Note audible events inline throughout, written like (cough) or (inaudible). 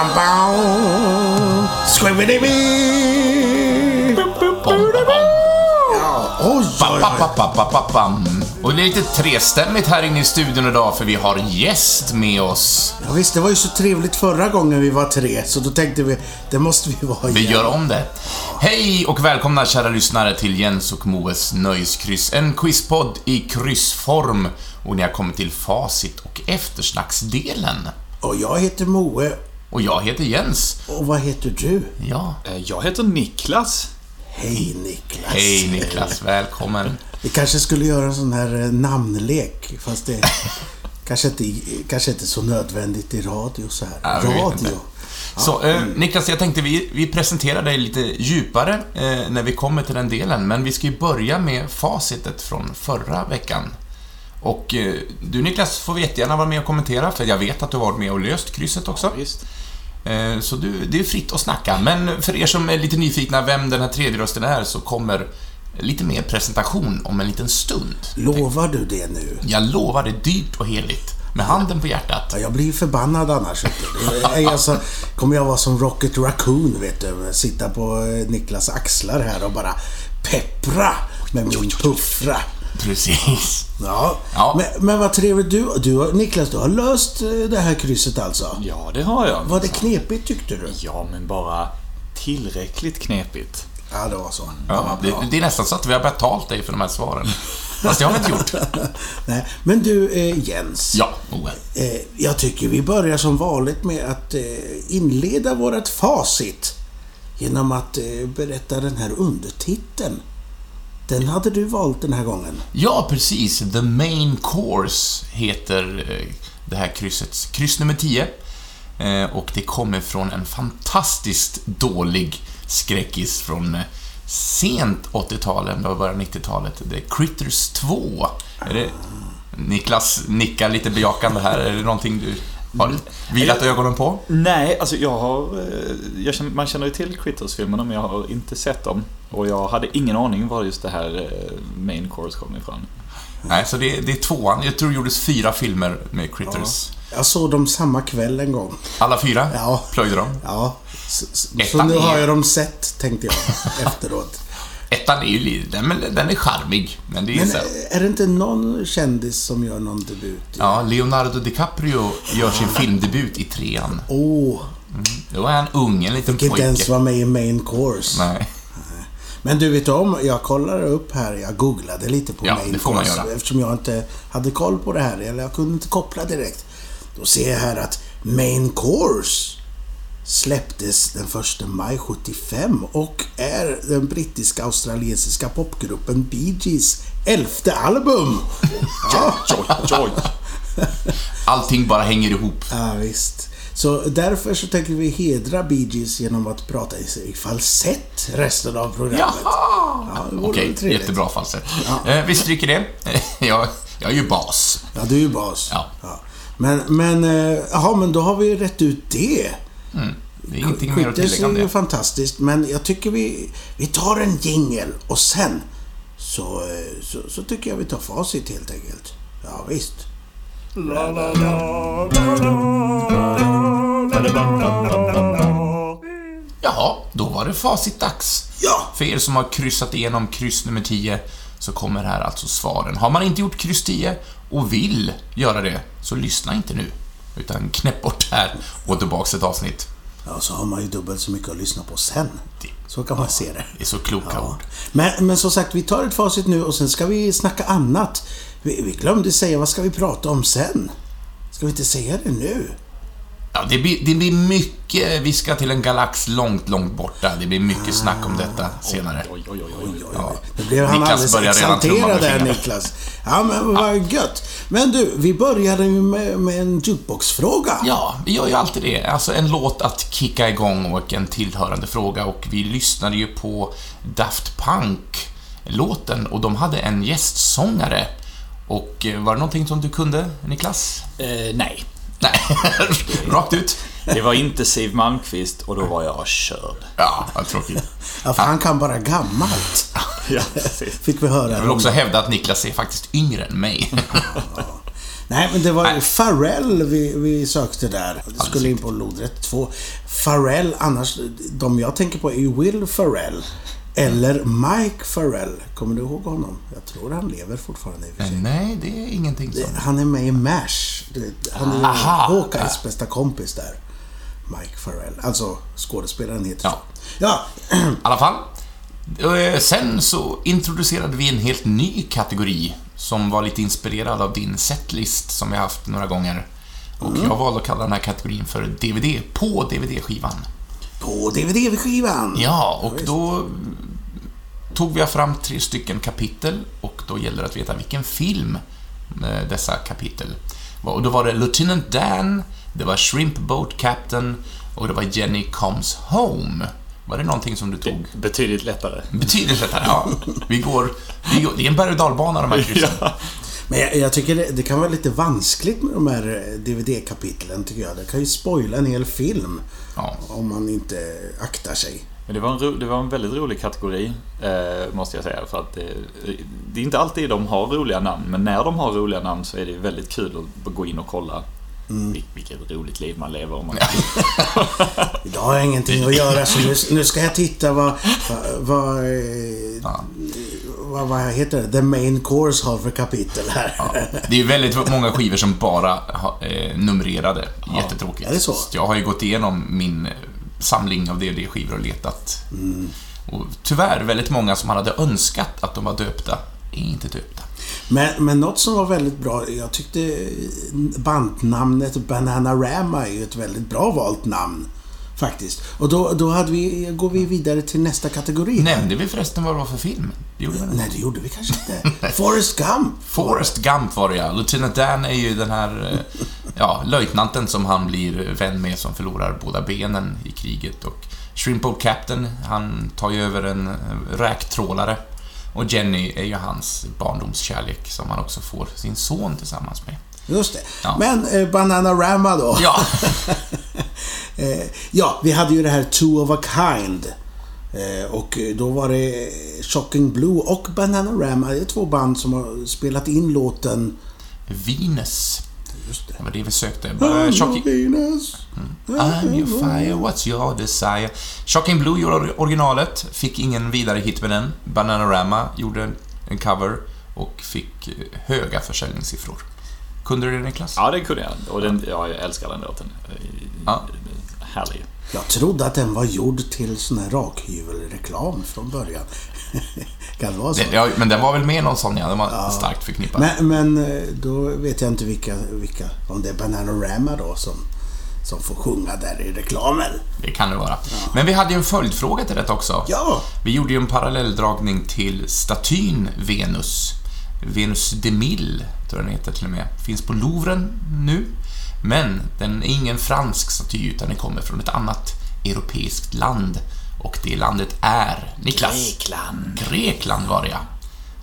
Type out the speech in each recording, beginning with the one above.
Ba-da-bam. Squibbidi-bee. Ja, oj, oj, oj. Bam. Och det är lite trestämmigt här inne i studion idag för vi har gäst med oss. Ja, visst, det var ju så trevligt förra gången vi var tre, så då tänkte vi, det måste vi vara Vi igen. gör om det. Hej och välkomna kära lyssnare till Jens och Moes Nöjeskryss. En quizpodd i kryssform. Och ni har kommit till facit och eftersnacksdelen. Och jag heter Moe. Och jag heter Jens. Och vad heter du? Ja. Eh, Jag heter Niklas. Hej Niklas. Hej Niklas, välkommen. Vi kanske skulle göra en sån här eh, namnlek, fast det (laughs) kanske inte, kanske inte är så nödvändigt i radio så här. Ja, radio. Så, eh, Niklas, jag tänkte vi, vi presenterar dig lite djupare eh, när vi kommer till den delen, men vi ska ju börja med facitet från förra veckan. Och eh, du Niklas får jättegärna vara med och kommentera, för jag vet att du har varit med och löst krysset också. Visst. Eh, så du, det är fritt att snacka, men för er som är lite nyfikna vem den här tredje rösten är, så kommer lite mer presentation om en liten stund. Lovar du det nu? Jag lovar det dyrt och heligt, med handen på hjärtat. Ja, jag blir förbannad annars. Alltså, kommer jag vara som Rocket Raccoon, vet du. Sitta på eh, Niklas axlar här och bara peppra med min puffra. Precis. Ja, Ja. Men, men vad trevligt. Du, du, Niklas, du har löst eh, det här krysset alltså? Ja, det har jag. Var det knepigt tyckte du? Ja, men bara tillräckligt knepigt. Ja, det var så. Ja, det, det är nästan så att vi har betalt dig för de här svaren. Fast det har vi inte gjort. (laughs) Nej, men du, eh, Jens. Ja, Moe. Eh, jag tycker vi börjar som vanligt med att eh, inleda vårt facit. Genom att eh, berätta den här undertiteln. Den hade du valt den här gången. Ja, precis. The Main Course heter eh, det här kryssets kryss nummer 10. Eh, Och det kommer från en fantastiskt dålig skräckis från eh, sent 80-tal, ändå början 90-talet. Det är Critters 2. Är det... Niklas nickar lite bejakande här. Är det någonting du har vilat ögonen på? Nej, alltså jag har... Jag känner, man känner ju till Critters-filmerna, men jag har inte sett dem. Och jag hade ingen aning var just det här eh, main course kom ifrån. Nej, så det, det är tvåan. Jag tror det gjordes fyra filmer med Critters. Jag såg dem samma kväll en gång. Alla fyra? Ja. Plöjde de? Ja, så, så nu har jag dem sett, tänkte jag (laughs) efteråt. Ettan är ju lite... Den, men den är charmig, men det är Men så... är det inte någon kändis som gör någon debut? Ja, Leonardo DiCaprio gör sin filmdebut i trean. Åh, Då är han ung, en liten fick inte ens pojke. vara med i main course. Nej. Men du vet om, jag kollade upp här, jag googlade lite på Ja, göra. eftersom jag inte hade koll på det här, eller jag kunde inte koppla direkt. Då ser jag här att main course släpptes den 1 maj 75 och är den brittiska australiensiska popgruppen Bee Gees elfte album. (laughs) Ja. (laughs) Allting bara hänger ihop. ja visst. Så därför så tänker vi hedra Bee Gees genom att prata i falsett resten av programmet. Jaha! Ja, Okej, trevligt. jättebra falsett. Eh, vi stryker det. (laughs) jag, jag är ju bas. Ja, du är ju bas. Ja. Men, men, eh, jaha, men då har vi rätt ut det. Det är ingenting mer att tillägga om är ju det. fantastiskt, men jag tycker vi, vi tar en jingel och sen så, eh, så, så tycker jag vi tar facit helt enkelt. Ja, visst. Jaha, då var det facitdags. Ja! För er som har kryssat igenom kryss nummer 10 så kommer här alltså svaren. Har man inte gjort kryss 10 och vill göra det, så lyssna inte nu. Utan knäpp bort här och tillbaks ett avsnitt. Ja, så har man ju dubbelt så mycket att lyssna på sen. Så kan man se det. Det är så kloka Ja. ord. Men, men som sagt, vi tar ett facit nu och sen ska vi snacka annat. Vi, vi glömde säga, vad ska vi prata om sen? Ska vi inte säga det nu? Ja, det blir, det blir mycket, vi ska till en galax långt, långt borta. Det blir mycket snack om detta senare. Oj, oj, oj, oj. Ja. Nu blev han Niklas alldeles börjar exalterad där. Niklas. Ja, men vad gött. Men du, vi började ju med, med en jukeboxfråga. Ja, vi gör ju alltid det. Alltså en låt att kicka igång och en tillhörande fråga. Och vi lyssnade ju på Daft Punk-låten och de hade en gästsångare. Och eh, var det någonting som du kunde, Niklas? Eh, nej. Nej, (laughs) rakt ut. Det var inte Siw Malmkvist och då var jag körd. Ja, vad tråkigt. Ja, för han kan bara gammalt. (laughs) Ja. Fick vi höra. Jag vill också hävda att Niklas är faktiskt yngre än mig. (laughs) Nej, men det var Nej. Farrell vi, vi sökte där. Det skulle in på lodrätt 2. Farrell, annars, de jag tänker på är ju Will Farrell. Eller Mike Farrell. Kommer du ihåg honom? Jag tror han lever fortfarande i och för sig. Nej, det är ingenting som... Han är med i MASH. Han är Aha. Hawkeyes bästa kompis där. Mike Farrell. Alltså, skådespelaren heter Ja. så. Ja, I alla fall. Eh, Sen så introducerade vi en helt ny kategori som var lite inspirerad av din setlist som vi haft några gånger. Och jag valde att kalla den här kategorin för DVD på DVD-skivan. På DVD-skivan. Ja, och då tog vi fram tre stycken kapitel och då gäller det att veta vilken film eh, dessa kapitel var. Och då var det Lieutenant Dan, det var Shrimp Boat Captain och det var Jenny Comes Home. Var det någonting som du tog? Betydligt lättare. Betydligt lättare, ja. Vi går, vi går, det är en berg och dalbana de här (laughs) kryssen. Ja. Men jag, jag tycker det, det kan vara lite vanskligt med de här eh, DVD-kapitlen, tycker jag. Det kan ju spoila en hel film. Ja. Om man inte aktar sig. Men det var, en ro, det var en väldigt rolig kategori, eh, måste jag säga. För att det, det är inte alltid de har roliga namn, men när de har roliga namn så är det väldigt kul att gå in och kolla vil- vilket roligt liv man lever. Om man... (laughs) Idag har jag ingenting att göra så nu, nu ska jag titta vad... Vad, eh, Ja. vad, vad heter det? The Main Course har för kapitel här. Ja. Det är ju väldigt många skivor som bara eh, numrerade. Jättetråkigt. är det så? Jag har ju gått igenom min eh, samling av DVD-skivor och letat. Mm. Och tyvärr, väldigt många som man hade önskat att de var döpta, är inte döpta. Men, men något som var väldigt bra, jag tyckte bandnamnet Bananarama är ju ett väldigt bra valt namn. Faktiskt. Och då, då hade vi, går vi vidare till nästa kategori. Nämnde vi förresten vad det var för film? Det gjorde vi. Nej, det gjorde vi kanske inte. Forrest Gump. Forrest Gump var det ja. Lieutenant Dan är ju den här eh, ja, löjtnanten som han blir vän med som förlorar båda benen i kriget. Och Shrimp Boat Captain, han tar ju över en eh, räktrålare. Och Jenny är ju hans barndomskärlek som han också får sin son tillsammans med. Just det. Ja. Men eh, Bananarama då. Ja, (laughs) Eh, ja, vi hade ju det här Two of a Kind. Eh, och då var det Shocking Blue och Bananarama. Det är två band som har spelat in låten... Venus. Just det. Det var det vi sökte. I'm Bara your Shocking, Venus. I'm your fire, what's your desire? Shocking Blue gjorde originalet, fick ingen vidare hit med den. Bananarama gjorde en cover och fick eh, höga försäljningssiffror. Kunde du det Niklas? Ja, det kunde jag. Och den, ja, jag älskar den låten. Ja. Härlig. Jag trodde att den var gjord till sån här rakhyvelreklam från början. (laughs) kan det vara så? Det, ja, men den var väl med någon sån, ja. Den var starkt förknippad. Men, men eh, då vet jag inte vilka, vilka om det är Bananarama då som, som får sjunga där i reklamen. Det kan det vara. Men vi hade ju en följdfråga till detta också. Ja, Vi gjorde ju en parallelldragning till statyn Venus. Venus de Mille, tror jag den heter till och med. Finns på Louvren nu. Men den är ingen fransk staty, utan den kommer från ett annat europeiskt land. Och det landet är, Niklas? Grekland. Grekland var det ja.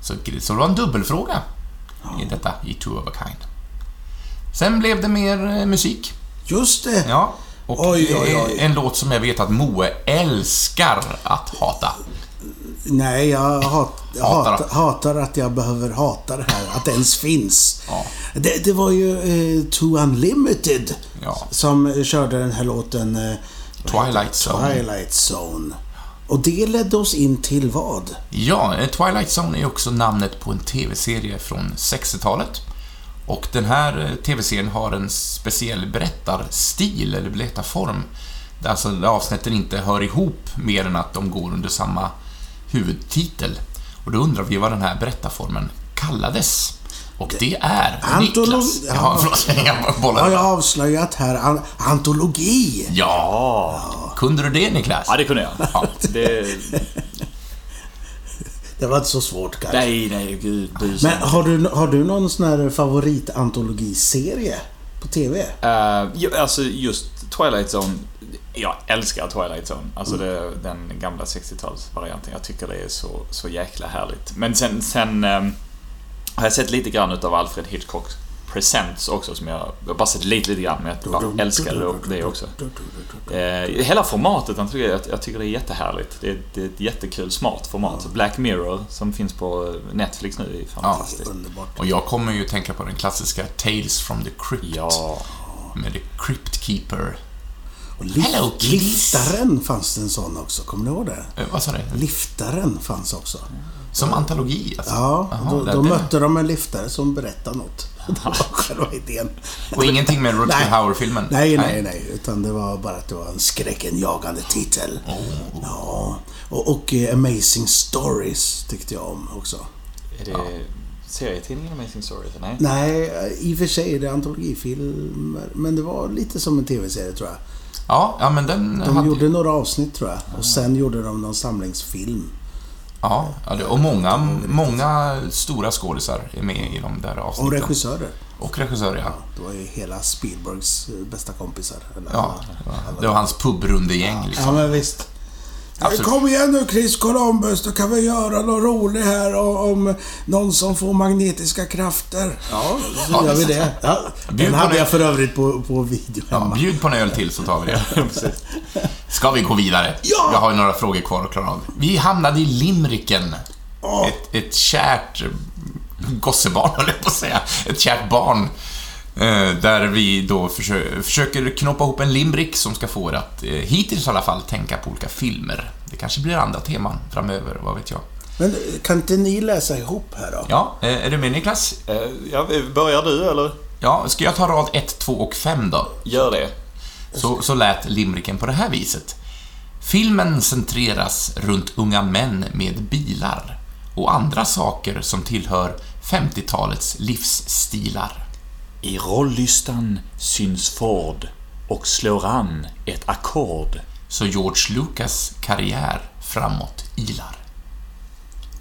Så, så det var en dubbelfråga i detta, i Two of a Kind. Sen blev det mer eh, musik. just det. Ja. Och Oj, oj, oj. en låt som jag vet att Moe älskar att hata. Nej, jag hat, Hatar hatar, hatar att jag behöver hata det här, att det ens finns. Ja. Det, det var ju eh, Too Unlimited Ja. som körde den här låten eh, Twilight? Zone. Twilight Zone. Och det ledde oss in till vad? Ja, eh, Twilight Zone är också namnet på en TV-serie från 60-talet. Och den här eh, TV-serien har en speciell berättarstil, eller berättarform. Alltså avsnitten inte hör ihop mer än att de går under samma huvudtitel. Och då undrar vi vad den här berättarformen kallades. Och det är Antolo- Niklas. ja. Ja, förlåt, jag. Har jag avslöjat här? An- antologi. Ja, kunde du det Niklas? Ja, det kunde jag. Ja. Det, Det var inte så svårt kanske. nej, nej, gud. Men har du, har du någon sån här favoritantologiserie på TV? Eh, ju- alltså just Twilight Zone. Jag älskar Twilight Zone. Alltså det, den gamla 60-talsvarianten. Jag tycker det är så, så jäkla härligt. Men sen, sen ehm, har jag sett lite grann utav Alfred Hitchcocks Presents också som jag, jag har bara sett lite, lite grann, men jag bara älskade det också. Eh, hela formatet, jag tycker, jag, jag tycker det är jättehärligt. Det är, det är ett jättekul, smart format. Black Mirror, som finns på Netflix nu, är fantastiskt. Underbart. Och jag kommer ju tänka på den klassiska Tales from the Crypt. Ja. Med The Crypt Keeper. Och lift, Hello, kids. liftaren fanns det en sån också, kommer ni ihåg det? Eh, vad sa du? Liftaren fanns också. Som antologi alltså? Ja, Jaha, då, då mötte de en liftare som berättade något. (laughs) Det var själva idén. Och ingenting med Rutger. Hauer-filmen? Nej, nej, nej. Utan det var bara att det var en skräckenjagande titel. Oh. Ja. Och, och eh, Amazing Stories tyckte jag om också. Är det serietidningen Amazing Stories? Nej. Nej, eh, i och för sig är det antologifilmer. Men det var lite som en tv-serie tror jag. Ja, ja men den De hade... gjorde några avsnitt tror jag. Och sen gjorde de någon samlingsfilm. Ja, ja, och många, många stora skådisar är med i de där Och avsnitten. regissörer. Och regissörer, ja. Det var ju hela Spielbergs eh, bästa kompisar. Eller, ja. Det var hans pubrundegäng Ja, liksom. men visst. Absolut. Kom igen nu Chris Columbus, då kan vi göra något roligt här om någon som får magnetiska krafter. Ja, så Ja, gör vi det-. Ja, den hade jag för övrigt på, på video Ja, hemma. bjud på en öl till så tar vi det. (laughs) (laughs) Ska vi gå vidare? Ja! Jag har ju några frågor kvar att klara av. Vi hamnade i limericken. Åh. Ett, ett kärt gossebarn, (laughs) höll jag på att säga. Ett kärt barn. Eh, där vi då försö- försöker knoppa ihop en limerick som ska få er att, eh, hittills i alla fall, tänka på olika filmer. Det kanske blir andra teman framöver, vad vet jag. Men kan inte ni läsa ihop här då? Ja, eh, är du med Niklas? Ja, börjar du eller? Ja, ska jag ta rad 1, 2 och 5 då? Gör det. Så, så lät limericken på det här viset. Filmen centreras runt unga män med bilar och andra saker som tillhör 50-talets livsstilar. I rollystan syns Ford och slår an ett ackord. Så George Lucas karriär framåt ilar.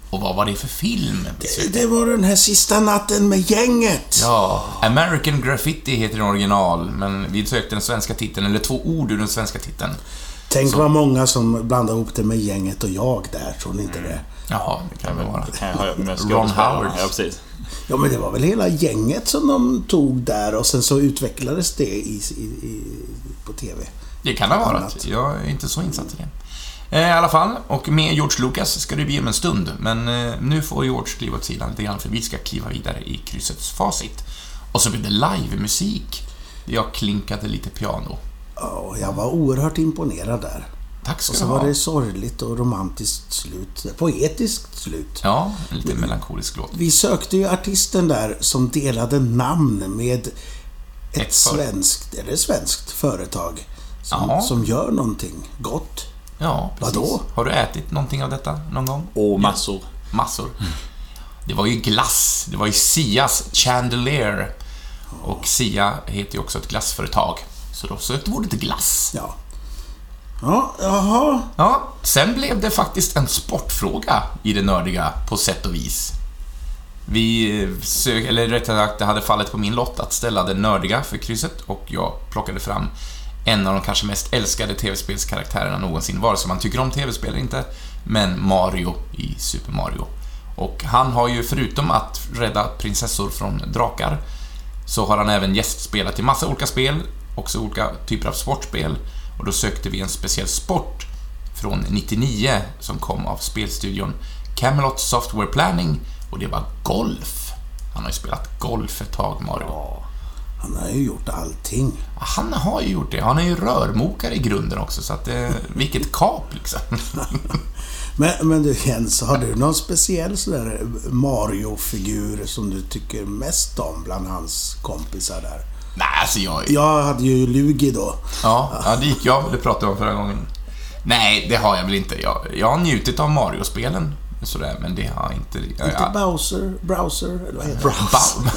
Och vad var det för film? Det, det var den här sista natten med gänget. Ja, American Graffiti heter den original, men vi sökte den svenska titeln, eller två ord ur den svenska titeln. Tänk vad många som blandar ihop det med gänget och jag där, tror ni inte det? Jaha, det kan väl vara. Det kan jag ha med Ron. Howard. Ja, precis. Ja, men det var väl hela gänget som de tog där och sen så utvecklades det i, i, i, på TV. Det kan det ha varit. Jag är inte så insatt i det. Eh, I alla fall, och med George Lucas ska det bli om en stund, men eh, nu får George kliva åt sidan lite grann för vi ska kliva vidare i kryssets facit. Och så blir det livemusik. Jag klinkade lite piano. Ja, jag var oerhört imponerad där. Tack ska Och du så ha. var det sorgligt och romantiskt slut. Poetiskt slut. Ja, en lite melankolisk låt. Vi sökte ju artisten där som delade namn med ett, Ett svenskt, eller svenskt företag. Som, Ja. som gör någonting gott. Ja, precis. Vadå? Har du ätit någonting av detta någon gång? Och massor. Massor. Det var ju glass. Det var ju Sias Chandelier. Och Sia heter ju också ett glassföretag. Så då sökte vi ordet glass. Ja. Ja, jaha. Ja, sen blev det faktiskt en sportfråga i det nördiga på sätt och vis. Vi eh, sök, eller rättare sagt, det hade fallit på min lott att ställa det nördiga för krysset och jag plockade fram en av de kanske mest älskade tv-spelskaraktärerna någonsin, vare sig man tycker om tv-spel eller inte, men Mario i Super Mario. Och han har ju förutom att rädda prinsessor från drakar, så har han även gästspelat i massa olika spel, också olika typer av sportspel. Och då sökte vi en speciell sport från 99 som kom av spelstudion Camelot Software Planning och det var golf. Han har ju spelat golf ett tag, Mario. Han har ju gjort allting. Han har ju gjort det. Han är ju rörmokare i grunden också, så att det... Vilket kap, liksom. (laughs) Men, men du Jens, har du någon speciell sån där Mario-figur som du tycker mest om bland hans kompisar där? Nej, alltså jag... Jag hade ju Lugi då. Ja, ja, det gick jag. Det pratade vi om förra gången. Nej, det har jag väl inte. Jag, jag har njutit av Mario-spelen, sådär, men det har jag inte... Jag, Inte Bowser, Browser, eller vad heter det? Ba-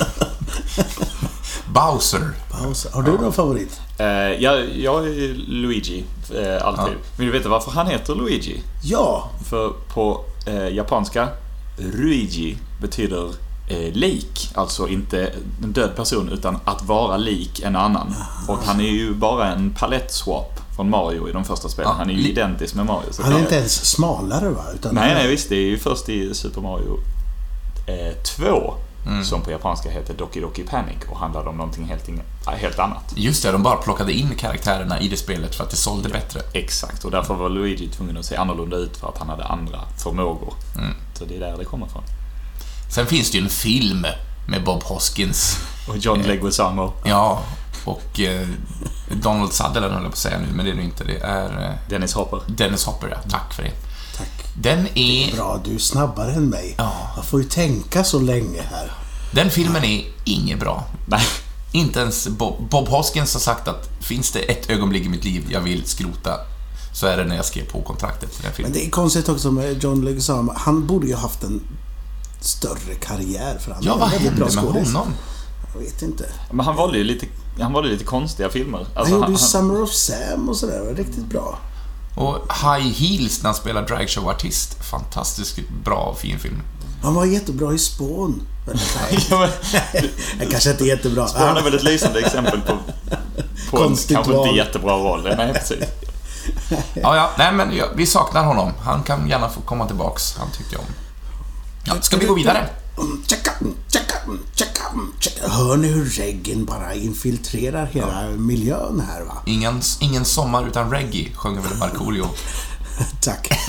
Bowser. Bowser. Har du någon favorit? Eh, jag, jag är Luigi, eh, alltid. Vill du veta varför han heter Luigi? Ja, För på eh, japanska, Ruigi betyder eh, lik. Alltså inte en död person, utan att vara lik en annan. Och han är ju bara en palettswap från Mario i de första spelen. Ja, Han är ju identisk med Mario. han är inte ens smalare va? Utan Nej, nej visst. Det är ju först i Super Mario 2 Som på japanska heter Doki Doki Panic och handlade om någonting helt, inga- helt annat. Just det, de bara plockade in karaktärerna i det spelet för att det sålde bättre. Exakt, och därför var Luigi tvungen att se annorlunda ut för att han hade andra förmågor. Så det är där det kommer ifrån. Sen finns det ju en film med Bob Hoskins. Och John Leguizamo, Ja, och eh, Donald Sutherland höll jag på att säga nu, men det är det inte. Det är eh, Dennis Hopper. Dennis Hopper, ja. Tack för det. Tack. Den är... Bra, du är snabbare än mig. Ja. Jag får ju tänka så länge här. Den filmen är inget bra. Nej, Inte ens Bob, Bob Hoskins har sagt att finns det ett ögonblick i mitt liv jag vill skrota så är det när jag skrev på kontraktet till den Men filmen. det är konstigt också med John Leguizamo. Han borde ju haft en större karriär för han Ja, vad hände med skådis. honom? Jag vet inte. men han valde ju lite, han valde lite konstiga filmer. Han Alltså, gjorde ju Summer of Sam och sådär. Det var riktigt bra. Och High Heels när han spelar dragshow-artist. Fantastiskt bra och fin film. Han var jättebra i Spawn. Ja, men, jag kanske inte är jättebra. Spawn är väl ett lysande exempel på, på en kanske val. inte jättebra roll. Nej, precis. Ja, ja, nej men vi saknar honom. Han kan gärna få komma tillbaks. Han tyckte jag om. Ja, ska vi gå vidare? Mm, Checka, mm, checka, mm, checka, checka. Hör ni hur reggaen bara infiltrerar hela miljön här va? Ingen, ingen sommar utan reggae, sjunger väl Markoolio. (laughs) Tack. (laughs)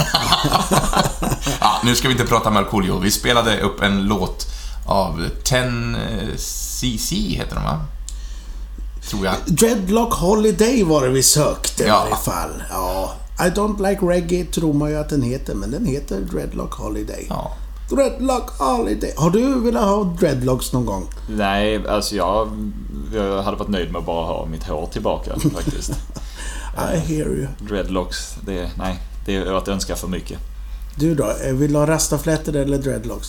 Ja, nu ska vi inte prata Markoolio. Vi spelade upp en låt av 10cc, heter de va? Tror jag. Dreadlock Holiday var det vi sökte Ja. i varje fall. Ja. I don't like reggae tror man ju att den heter, men den heter Dreadlock Holiday. Ja. Dreadlock Holiday. Har du velat ha dreadlocks någon gång? Nej, alltså jag, jag hade varit nöjd med att bara ha mitt hår tillbaka (laughs) faktiskt. I hear you. Dreadlocks, det, nej, det är att önska för mycket. Du då? eh, Vill du ha rastaflätor eller dreadlocks?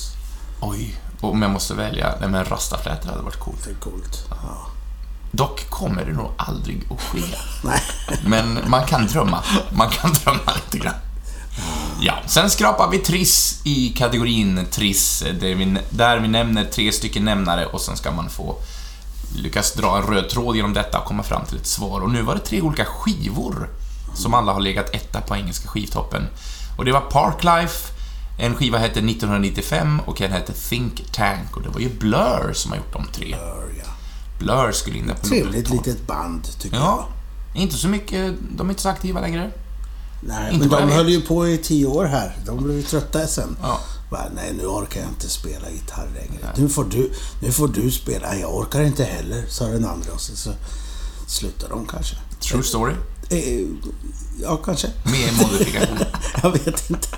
Oj, och om jag måste välja, nej men rastaflätor hade varit coolt. Det är coolt. Ja. Dock kommer det nog aldrig att ske. (laughs) Nej. Men man kan drömma. Man kan drömma lite grann. Ja, sen skrapar vi Triss i kategorin Triss, där vi, där vi nämner tre stycken nämnare och sen ska man få lyckas dra en röd tråd genom detta och komma fram till ett svar. Och nu var det tre olika skivor som alla har legat etta på engelska skivtoppen. Och det var Parklife, en skiva hette 1995 och en hette Think Tank och det var ju Blur som har gjort de tre. Blur, ja. Blur skulle in där på Trevligt litet band, tycker Ja, inte så mycket, de är inte så aktiva längre. Nej, men de höll ju på i tio år här. De blev ju trötta sen. Ja. Bara, nej, nu orkar jag inte spela gitarr längre. Nu får, du, nu får du spela. Jag orkar inte heller, sa den andra. Och så, så slutar de kanske. True story. Eh, ja, kanske. Med modifikation. (laughs) jag vet inte.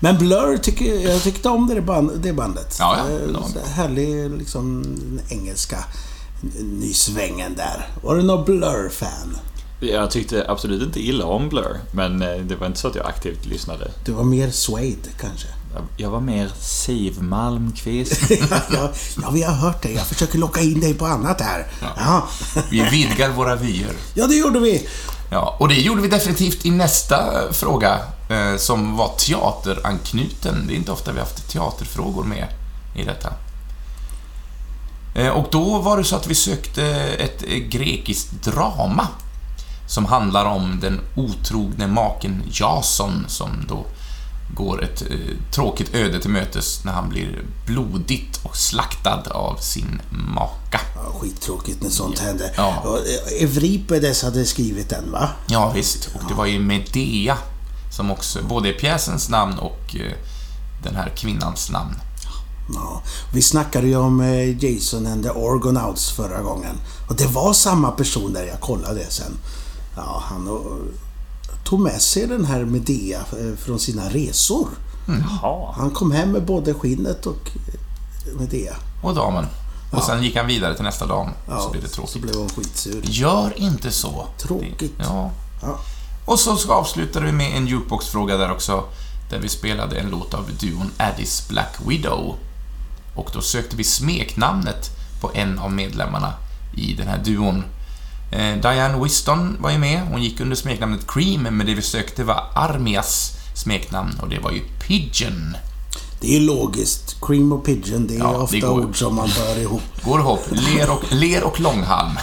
Men Blur, tycker, jag tyckte om det, band, det bandet. Ja, ja, Eh. Härlig, liksom, engelska nysvängen där. Var du någon Blur-fan? Jag tyckte absolut inte illa om Blur, men eh, det var inte så att jag aktivt lyssnade. Du var mer Suede, kanske? Jag- var mer Siv Malmqvist. (laughs) ja, ja, vi har hört det. Jag försöker locka in dig på annat här. Ja, Vi vidgar våra vyer. ja det gjorde vi. Ja, och det gjorde vi definitivt i nästa fråga, eh, som var teateranknuten. Det är inte ofta vi har haft teaterfrågor med i detta. Eh, och då var det så att vi sökte ett eh, grekiskt drama som handlar om den otrogne maken Jason som då går ett eh, tråkigt öde till mötes när han blir blodigt och slaktad av sin maka. Ja, skittråkigt när sånt händer. Ja. Eh, Euripides hade skrivit den, va? Ja, visst. Och det var ju Medea som också både är pjäsens namn och eh, den här kvinnans namn. Ja, vi snackade ju om eh, Jason and the Argonauts förra gången. Och det var samma person där jag kollade sen. Ja, han tog med sig den här Medea eh, från sina resor. Jaha. Han kom hem med både skinnet och eh, Medea. Och damen. Och sen gick han vidare till nästa dam. Ja, så blev det så tråkigt. blev hon skitsur. Gör inte så. Tråkigt. Ja. Ja. Och så ska avslutade vi med en jukebox-fråga där också. Där vi spelade en låt av duon Addis Black Widow. Och då sökte vi smeknamnet på en av medlemmarna i den här duon. Eh, Diane Wiston var ju med. Hon gick under smeknamnet Cream, men det vi sökte var Armias smeknamn och det var ju Pigeon. Det är logiskt. Cream och pigeon, det är Ja, det ofta går. ord som man bör ihop. (laughs) Går ihop. Ler och, ler och långhalm. (laughs)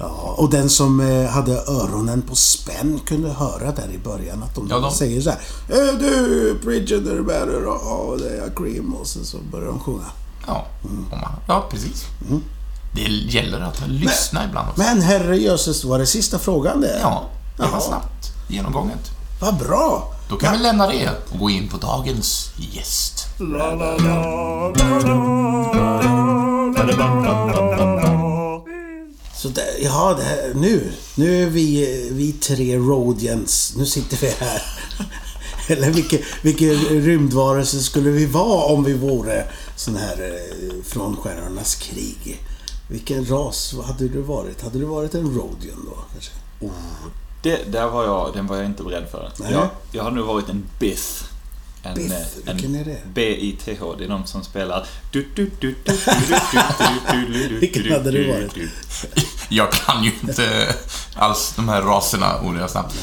Ja, och den som eh, hade öronen på spänn kunde höra där i början att de, Ja, de- säger så här. "Eh, Du, Bridget är better, ja det är cream. Och så, så börjar de sjunga. Ja, man, ja precis. Det gäller att lyssna ibland också. Men herrejösses, var det sista frågan det? Ja, det var snabbt genomgånget. Vad bra! Då kan vi lämna det och gå in på dagens gäst. Så det, ja, det här, nu, nu är vi, vi tre Rodians. Nu sitter vi här. Eller vilken, vilken rymdvarelse skulle vi vara om vi vore sån här eh, från Stjärnornas krig? Vilken ras hade du varit? Hade du varit en Rodian då? Kanske? Oh, det, där var jag, den var jag inte beredd för. Jag, jag har nog varit en bith. En, bith? En, Vilken är det? B-I-T-H. Det är de som spelar... Vilken hade du varit? Jag kan ju inte alls de här raserna och.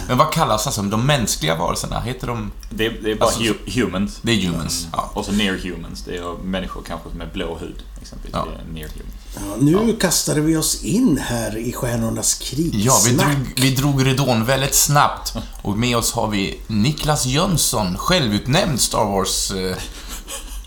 Men vad kallas alltså de mänskliga varelserna? Heter de... Det, det är bara alltså, humans. Det är humans, ja. Och så near humans. Det är människor kanske med blå hud. Exempelvis. Ja. Near. Ja, nu kastade vi oss in här i Stjärnornas krig. Ja, vi drog, vi drog ridån väldigt snabbt. Och med oss har vi Niklas Jönsson, självutnämnd Star Wars eh,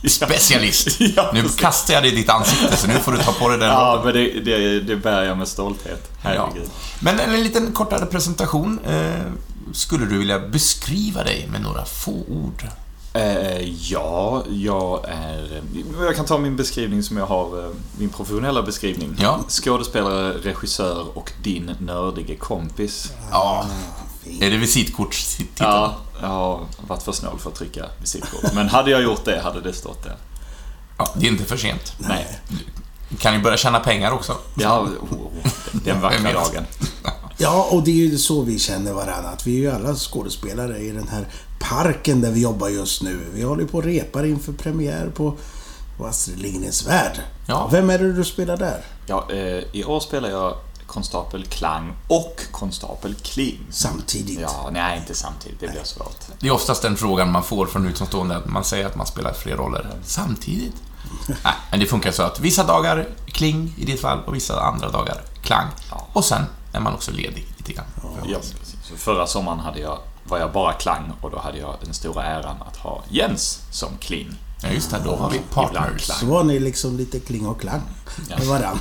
(laughs) specialist. (laughs) Ja, nu kastar jag det i ditt ansikte, så nu får du ta på dig den (laughs) Ja, men det, det, det bär jag med stolthet. Ja. Herregud. Men en liten kortare presentation. Eh, skulle du vilja beskriva dig med några få ord? Eh, ja, jag är... Jag kan ta min beskrivning som jag har, eh, min professionella beskrivning. Ja. Skådespelare, regissör och din nördige kompis. Ja, är det visitkortstiteln? Ja, jag har varit för snål för att trycka visitkort. Men hade jag gjort det hade det stått där. Ja, det är inte för sent. Nej. Du kan ju börja tjäna pengar också. Ja, oh, oh, den vackra dagen. Ja, och det är ju så vi känner varandra. Att vi är ju alla skådespelare i den här parken där vi jobbar just nu. Vi håller ju på och repar inför premiär på, på Astrid Lindgrens Värld. Ja. Vem är det du spelar där? Ja, eh, I år spelar jag konstapel Klang och konstapel Kling. Samtidigt. Ja, nej, inte samtidigt. Det blir svårt. Det är oftast den frågan man får från utomstående, att man säger att man spelar fler roller samtidigt. (laughs) Nej, men det funkar så att vissa dagar kling i ditt fall och vissa andra dagar klang. Ja. Och sen är man också ledig lite grann. Ja, precis. Så förra sommaren hade jag, var jag bara Klang och då hade jag den stora äran att ha Jens som Kling. Ja, just det. Då har vi partners. klang. Så var ni liksom lite kling och klang med varann.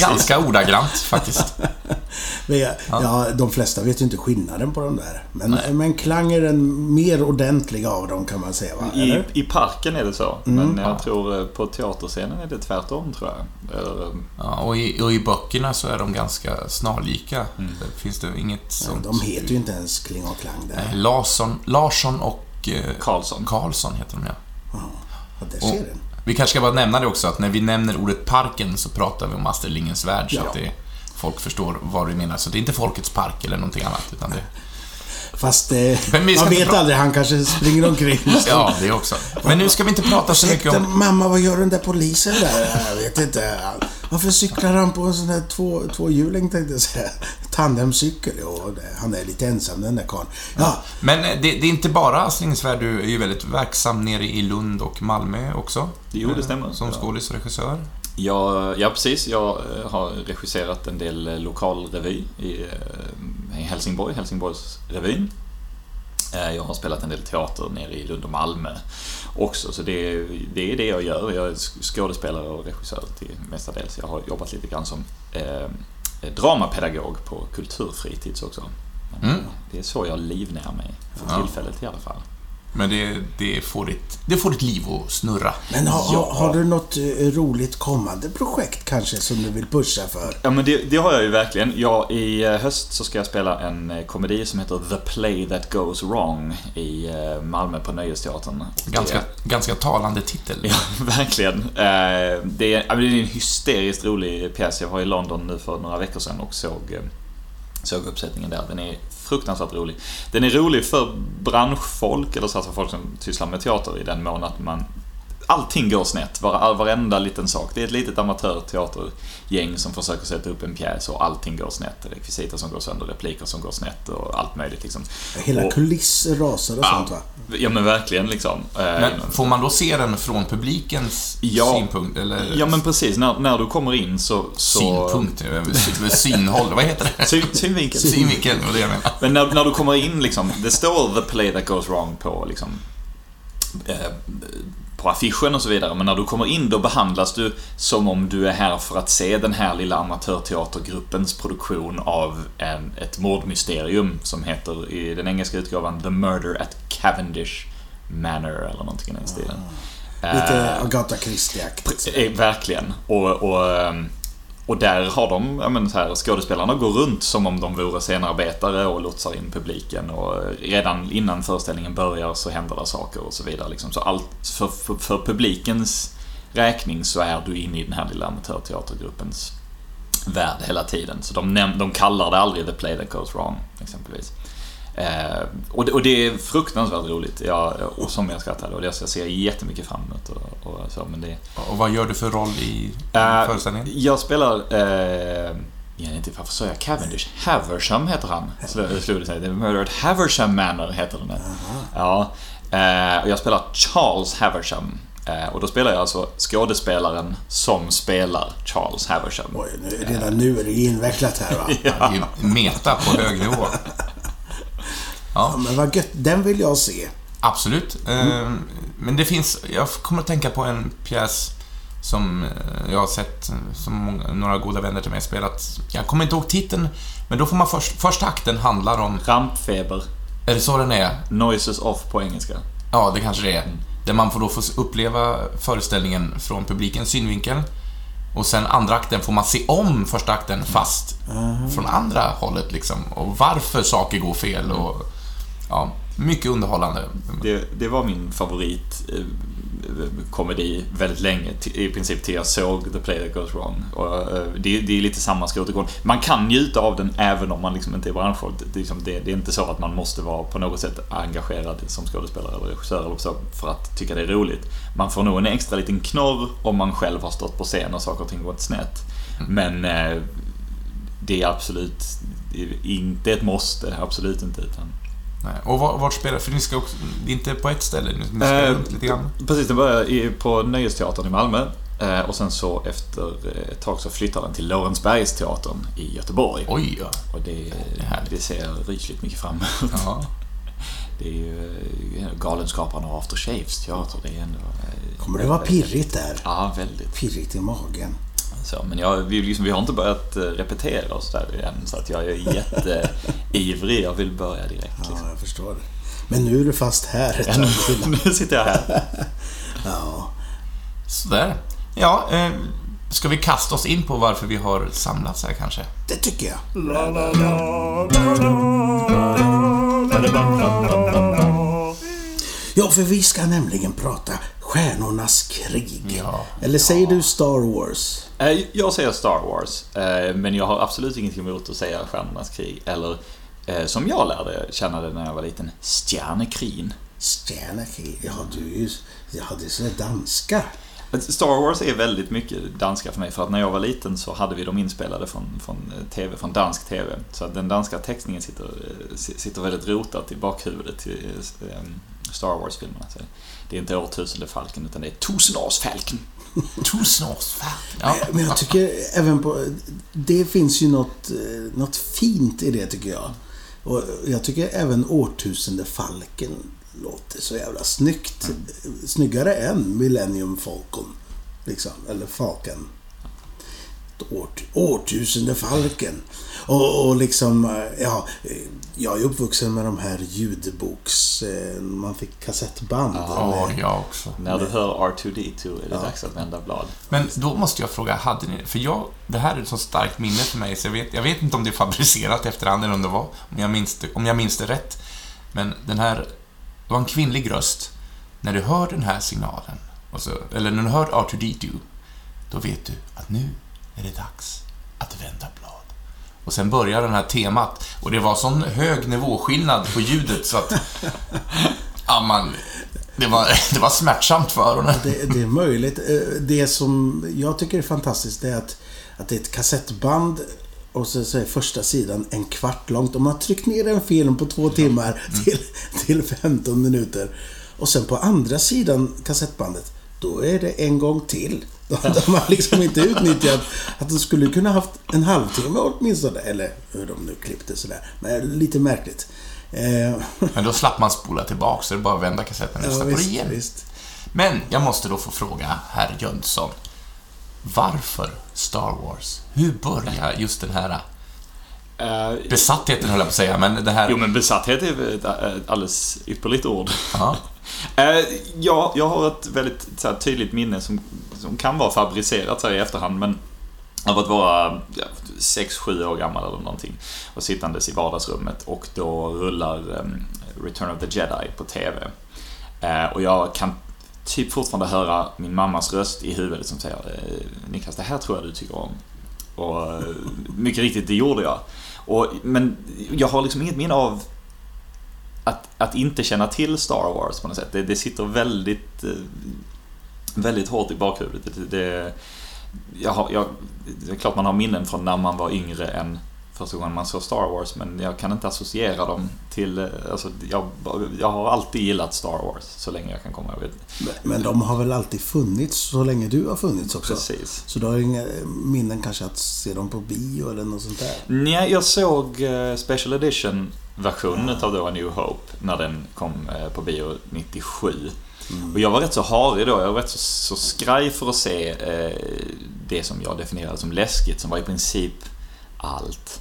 Ganska ordagrant faktiskt. (laughs) Men, ja, ja, de flesta vet ju inte skillnaden på de där. Men, men klang är den mer ordentliga av dem kan man säga, va? I? I parken är det så, men jag tror eh, på teaterscenen är det tvärtom tror jag. Eller, eh, Ja, och, i, och i böckerna så är de ganska snarlika. Det finns det inget sånt. De heter ju inte ens kling och klang där. Nej, Larsson, Larsson och eh, Karlsson. Karlsson heter de ja. Ja, där Och ser den. Vi kanske ska bara nämna det också, att när vi nämner ordet parken så pratar vi om Astrid Lindgrens Värld, så Ja. att det, folk förstår vad vi menar. Så det är inte Folkets park eller någonting annat, utan det... Fast eh, man vet pra- aldrig, han kanske springer omkring. (laughs) Ja, det också. Men nu ska vi inte prata så mycket om... mamma, vad gör den där polisen där? Jag vet inte. Varför cyklar han på en sån här två, tvåhjuling tänkte jag säga. Tandemcykel. Det- han är lite ensam den där karln. Ja, Men eh, det, det är inte bara Värld, du är ju väldigt verksam nere i Lund och Malmö också. Jo, det stämmer. Som skådis och regissör. Ja, ja, precis. Jag eh, har regisserat en del eh, lokalrevy i, eh, i Helsingborg, Helsingborgsrevyn. Jag har spelat en del teater nere i Lund och Malmö också, så det, är- det är det jag gör. Jag är skådespelare och regissör till mestadels. Jag har jobbat lite grann som eh, dramapedagog på kulturfritids också. Mm. Det är så jag livnär mig, för tillfället i alla fall. Men det, det, får ditt, det får ditt liv att snurra. men har, Ja. har, du något eh, roligt kommande projekt kanske som du vill pusha för? Ja men det, det har jag ju verkligen. Ja, I eh, höst så ska jag spela en eh, komedi som heter The Play That Goes Wrong i Malmö på Nöjesteatern. Ganska, Det, ganska talande titel. ja, (laughs) verkligen. Det är, det är en hysteriskt rolig pjäs. Jag var i London nu för några veckor sedan och såg, såg uppsättningen där. Den är fruktansvärt rolig. Den är rolig för branschfolk, eller så alltså folk som sysslar med teater i den mån att man Allting går snett, var, varenda liten sak. Det är ett litet amatörteatergäng som försöker sätta upp en pjäs och allting går snett. Rekvisita som går sönder, repliker som går snett och allt möjligt liksom. Hela Och- kulisser rasar och sånt va? Ja men verkligen liksom. Eh, Men får man då se den från publikens Ja. synpunkt? Eller Ja men precis, när, när du kommer in så... så synpunkt? eh, sy- Synhåll? Vad heter det? Syn, synvinkel. Synvinkel, var det jag menar. Men när, när du kommer in liksom, det står the play that goes wrong på liksom eh, på affischen och så vidare. Men när du kommer in då behandlas du som om du är här för att se den här lilla amatörteatergruppens produktion av en, ett mordmysterium som heter i den engelska utgåvan The Murder at Cavendish Manor eller någonting i den stilen. Lite Eh, Agatha Christie-aktigt. Eh, Verkligen. Och, och, ehm, och där har de, ja men så här, skådespelarna går runt som om de vore scenarbetare och lotsar in publiken och redan innan föreställningen börjar så händer det saker och så vidare. Liksom. Så allt, för, för, för publikens räkning så är du inne i den här lilla amatörteatergruppens värld hela tiden. Så de, näm- de kallar det aldrig The Play That Goes Wrong, exempelvis. Eh, och, det, och det är fruktansvärt roligt. Jag, och som jag skrattade och det jag ser jättemycket fram emot. Och, och så, men det, Och vad gör du för roll i Eh, föreställningen? Jag spelar... Eh, jag vet inte varför sa jag Cavendish? Haversham heter han. Slog det sig. The Murder at Haversham Manor heter den. Ja. Eh, och jag spelar Charles Haversham. Eh, och då spelar jag alltså skådespelaren som spelar Charles Haversham. Oj, nu, redan nu är det invecklat här va? (laughs) Är meta på hög nivå. Ja, men vad gött. Den vill jag se. Absolut. Eh, Men det finns, jag kommer att tänka på en pjäs som eh, jag har sett, eh, som många, några goda vänner till mig spelat. Jag kommer inte ihåg titeln, men då får man först, första akten handlar om, Rampfeber. är det så den är? Noises off på engelska. Ja, det kanske det är. Där man får då få uppleva föreställningen från publikens synvinkel. Och sen andra akten får man se om första akten fast från andra hållet liksom. Och varför saker går fel och... Ja, mycket underhållande. Det, det var min favorit eh, komedi väldigt länge, i princip till jag såg The Play That Goes Wrong. Och, eh, det, det är lite samma skrotegång. Man kan njuta av den även om man liksom inte är branschfolk. Det, är liksom det, det är inte så att man måste vara på något sätt engagerad som skådespelare eller regissör eller så för att tycka det är roligt. Man får nog en extra liten knorr om man själv har stått på scen och saker och ting gått snett. Men eh, det är absolut inte ett måste, absolut inte. Utan Nej. Och var- vart spelar... För ni ska också... Det är inte på ett ställe, ni ska Eh, runt lite grann. Precis, den började i- på Nöjesteatern i Malmö. eh, Och sen så efter ett tag så flyttade den till Lorensbergsteatern i Göteborg. Oj, ja. Och det, är härligt. det ser jag rysligt mycket fram emot. ja. (laughs) Det är ju eh, Galenskaparna och After Shaves teater. Det är ändå... eh, Kommer det vara pirrigt där? Ja, väldigt. Pirrigt i magen. Så, men jag, vi, liksom, vi har inte börjat eh, repetera oss där än så att jag är jätteivrig. Jag vill börja direkt. Ja, Liksom. jag förstår det. Men nu är du fast här ett Ja, nu, nu sitter jag här. Ja. Sådär. Ja, eh, ska vi kasta oss in på varför vi har samlats här kanske? Det tycker jag. Ja, för vi ska nämligen prata Stjärnornas krig. Ja. Eller säger du Star Wars? Eh, Jag säger Star Wars, eh, men jag har absolut ingenting emot att säga Stjärnornas krig. Eller, eh, som jag lärde känna det när jag var liten, Stjärnekrigen. Stjärnakrig? Ja, du är ju... Ja, det är sådär danska. Star Wars är väldigt mycket danska för mig, för att när jag var liten så hade vi dem inspelade från, från TV, från dansk TV. Så att den danska textningen sitter, si- sitter väldigt rotat i bakhuvudet till Star Wars-filmerna. Det är inte årtusende falken utan det är tusenårsfalken. (laughs) Tusenårsfärg. Ja. Men jag tycker även på... Det finns ju något, eh, något fint i det tycker jag. Och jag tycker även Årtusendefalken låter så jävla snyggt. Snyggare än Millennium Falcon. Liksom. Eller Falcon. Årt, årtusendefalken. Och, och liksom, eh, ja, eh, jag är uppvuxen med de här ljudboks... eh, Man fick kassettband. Ja, med- jag också. När du hör R2D2 är det dags att vända blad. Men då måste jag fråga, hade ni... För jag, det här är ett så starkt minne för mig, så jag vet, jag vet inte om det är fabricerat efterhand eller om det var, om jag minns det, om jag minns det rätt. Men den här, det var en kvinnlig röst. När du hör den här signalen, och så, eller när du hör R2D2, då vet du att nu är det dags att vända blad. Och sen börjar den här temat, och det var sån hög nivåskillnad på ljudet så att... (laughs) Ja, man... Det var, det var smärtsamt för öronen. Det, det är möjligt. Eh, Det som jag tycker är fantastiskt är att, att det är ett kassettband och så, så är första sidan en kvart långt. Om man har tryckt ner en film på två timmar till, till 15 minuter och sen på andra sidan kassettbandet, då är det en gång till. De (laughs) de har liksom inte utnyttjat att de skulle kunna haft en halvtimme åtminstone. Eller hur de nu klippte sådär. Men lite märkligt. Eh, (laughs) Men då slapp man spola tillbaka, så det är bara att vända kassetten och ja, lyssna på det igen. visst. Men jag måste då få fråga herr Jönsson. Varför Star Wars? Hur börjar just den här Eh, besattheten, höll jag på att säga, men det här... jo, men besatthet är ett ett alldeles ypperligt ord. Ja, (laughs) Eh, ja, jag har ett väldigt så här, tydligt minne som, som kan vara fabricerat så här, i efterhand, men av att vara ja, 6-7 år gammal eller någonting och sittandes i vardagsrummet och då rullar um, Return of the Jedi på TV. Eh, och jag kan typ fortfarande höra min mammas röst i huvudet som säger eh, Niklas, det här tror jag du tycker om. Och eh, mycket riktigt, det gjorde jag. Och, men jag har liksom inget minne av att, att inte känna till Star Wars på något sätt. Det, det sitter väldigt, eh, väldigt hårt i bakhuvudet. Det, det, jag har, jag, det är klart man har minnen från när man var yngre än första gången man såg Star Wars, men jag kan inte associera dem till... eh, Alltså, jag, jag har alltid gillat Star Wars så länge jag kan komma ihåg. Men- Men de har väl alltid funnits så länge du har funnits också? Precis. Så du har inga minnen kanske att se dem på bio eller något sånt där? Nej, jag såg eh, Special Edition versionen av då A New Hope när den kom eh, på bio 97. Och jag var rätt så harig då. Jag var rätt så, så skraj för att se eh, det som jag definierade som läskigt, som var i princip allt.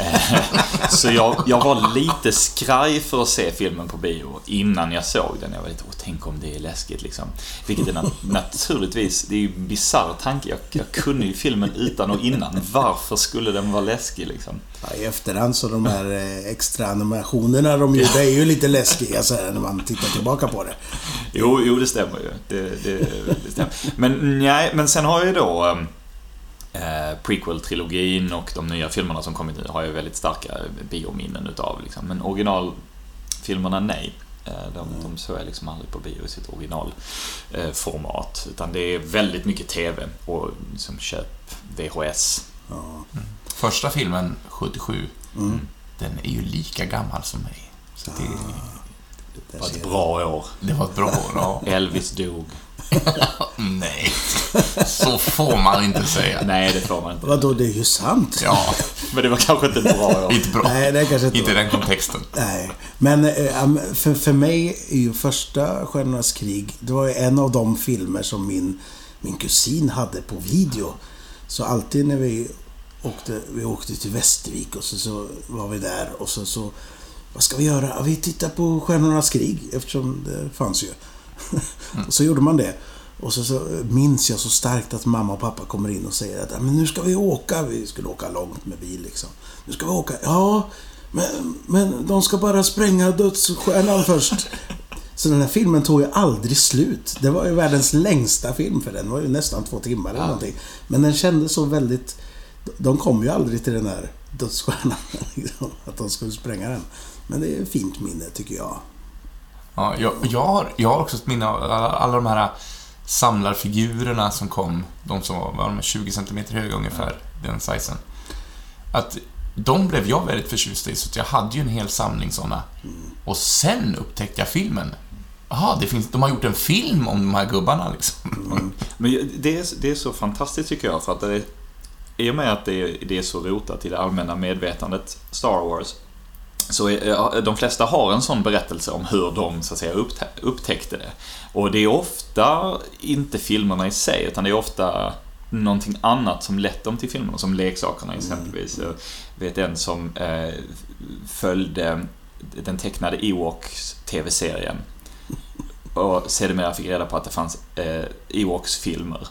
Eh, så jag, jag var lite skraj för att se filmen på bio innan jag såg den. Jag var lite, åh, tänk om det är läskigt liksom. Vilket är nat- naturligtvis, det är ju en bisarr tanke. Jag, jag kunde ju filmen utan och innan. Varför skulle den vara läskig liksom? Ja, I efterhand så de här eh, extra animationerna de gjorde är ju lite läskiga så här, när man tittar tillbaka på det. Jo, jo det stämmer ju. Det, det, det stämmer. Men nej, men sen har jag ju då eh, prequel-trilogin och de nya filmerna som kommit nu har jag väldigt starka biominnen utav. Liksom. Men originalfilmerna, nej. Eh, De, de såg jag liksom aldrig på bio i sitt originalformat. Utan det är väldigt mycket TV och liksom köp VHS. Ja. första filmen, 77, Mm. den är ju lika gammal som mig. Så det, Det Där var ser ett bra år. det var ett bra år. Ja. (laughs) Elvis dog. (laughs) Nej, så får man inte säga. Nej, det får man inte. Vadå, det är ju sant. Ja, (laughs) Men det var kanske inte bra inte bra. Nej, det kanske inte Inte i den kontexten. Nej, men eh, för, för mig är ju första Stjärnornas krig, det var ju en av de filmer som min, min kusin hade på video. Så alltid när vi åkte, vi åkte till Västervik och så, så var vi där och så, så vad ska vi göra? Vi tittar på Stjärnornas krig eftersom det fanns ju. Och (laughs) så gjorde man det. Och så, så minns jag så starkt att mamma och pappa kommer in och säger att "Ja, men nu ska vi åka. Vi skulle åka långt med bil liksom. Nu ska vi åka. Ja, men, men de ska bara spränga dödsstjärnan först. (laughs) Så den här filmen tog ju aldrig slut. Det var ju världens längsta film för den var ju nästan två timmar eller Ja. någonting. Men den kändes så väldigt... De kom ju aldrig till den här dödsstjärnan. (laughs) Liksom, att de skulle spränga den. Men det är ett fint minne tycker jag. Ja, jag, jag, har, jag har också ett minne av alla, alla de här samlarfigurerna som kom. De som var, var de 20 cm höga ungefär, den sizen. Att de blev jag väldigt förtjust i, så att jag hade ju en hel samling såna. Och sen upptäckte jag filmen. Jaha, det finns, de har gjort en film om de här gubbarna liksom. Men det är, det är så fantastiskt tycker jag för att det är, i och med att det är, det är så rotat i det allmänna medvetandet, Star Wars, så ja, de flesta har en sån berättelse om hur de så att säga upptä upptäckte det. Och det är ofta inte filmerna i sig, utan det är ofta någonting annat som lett dem till filmerna, som leksakerna exempelvis. Jag vet en som eh, följde den tecknade Ewoks TV-serien och sedermera fick reda på att det fanns eh, Ewoks-filmer.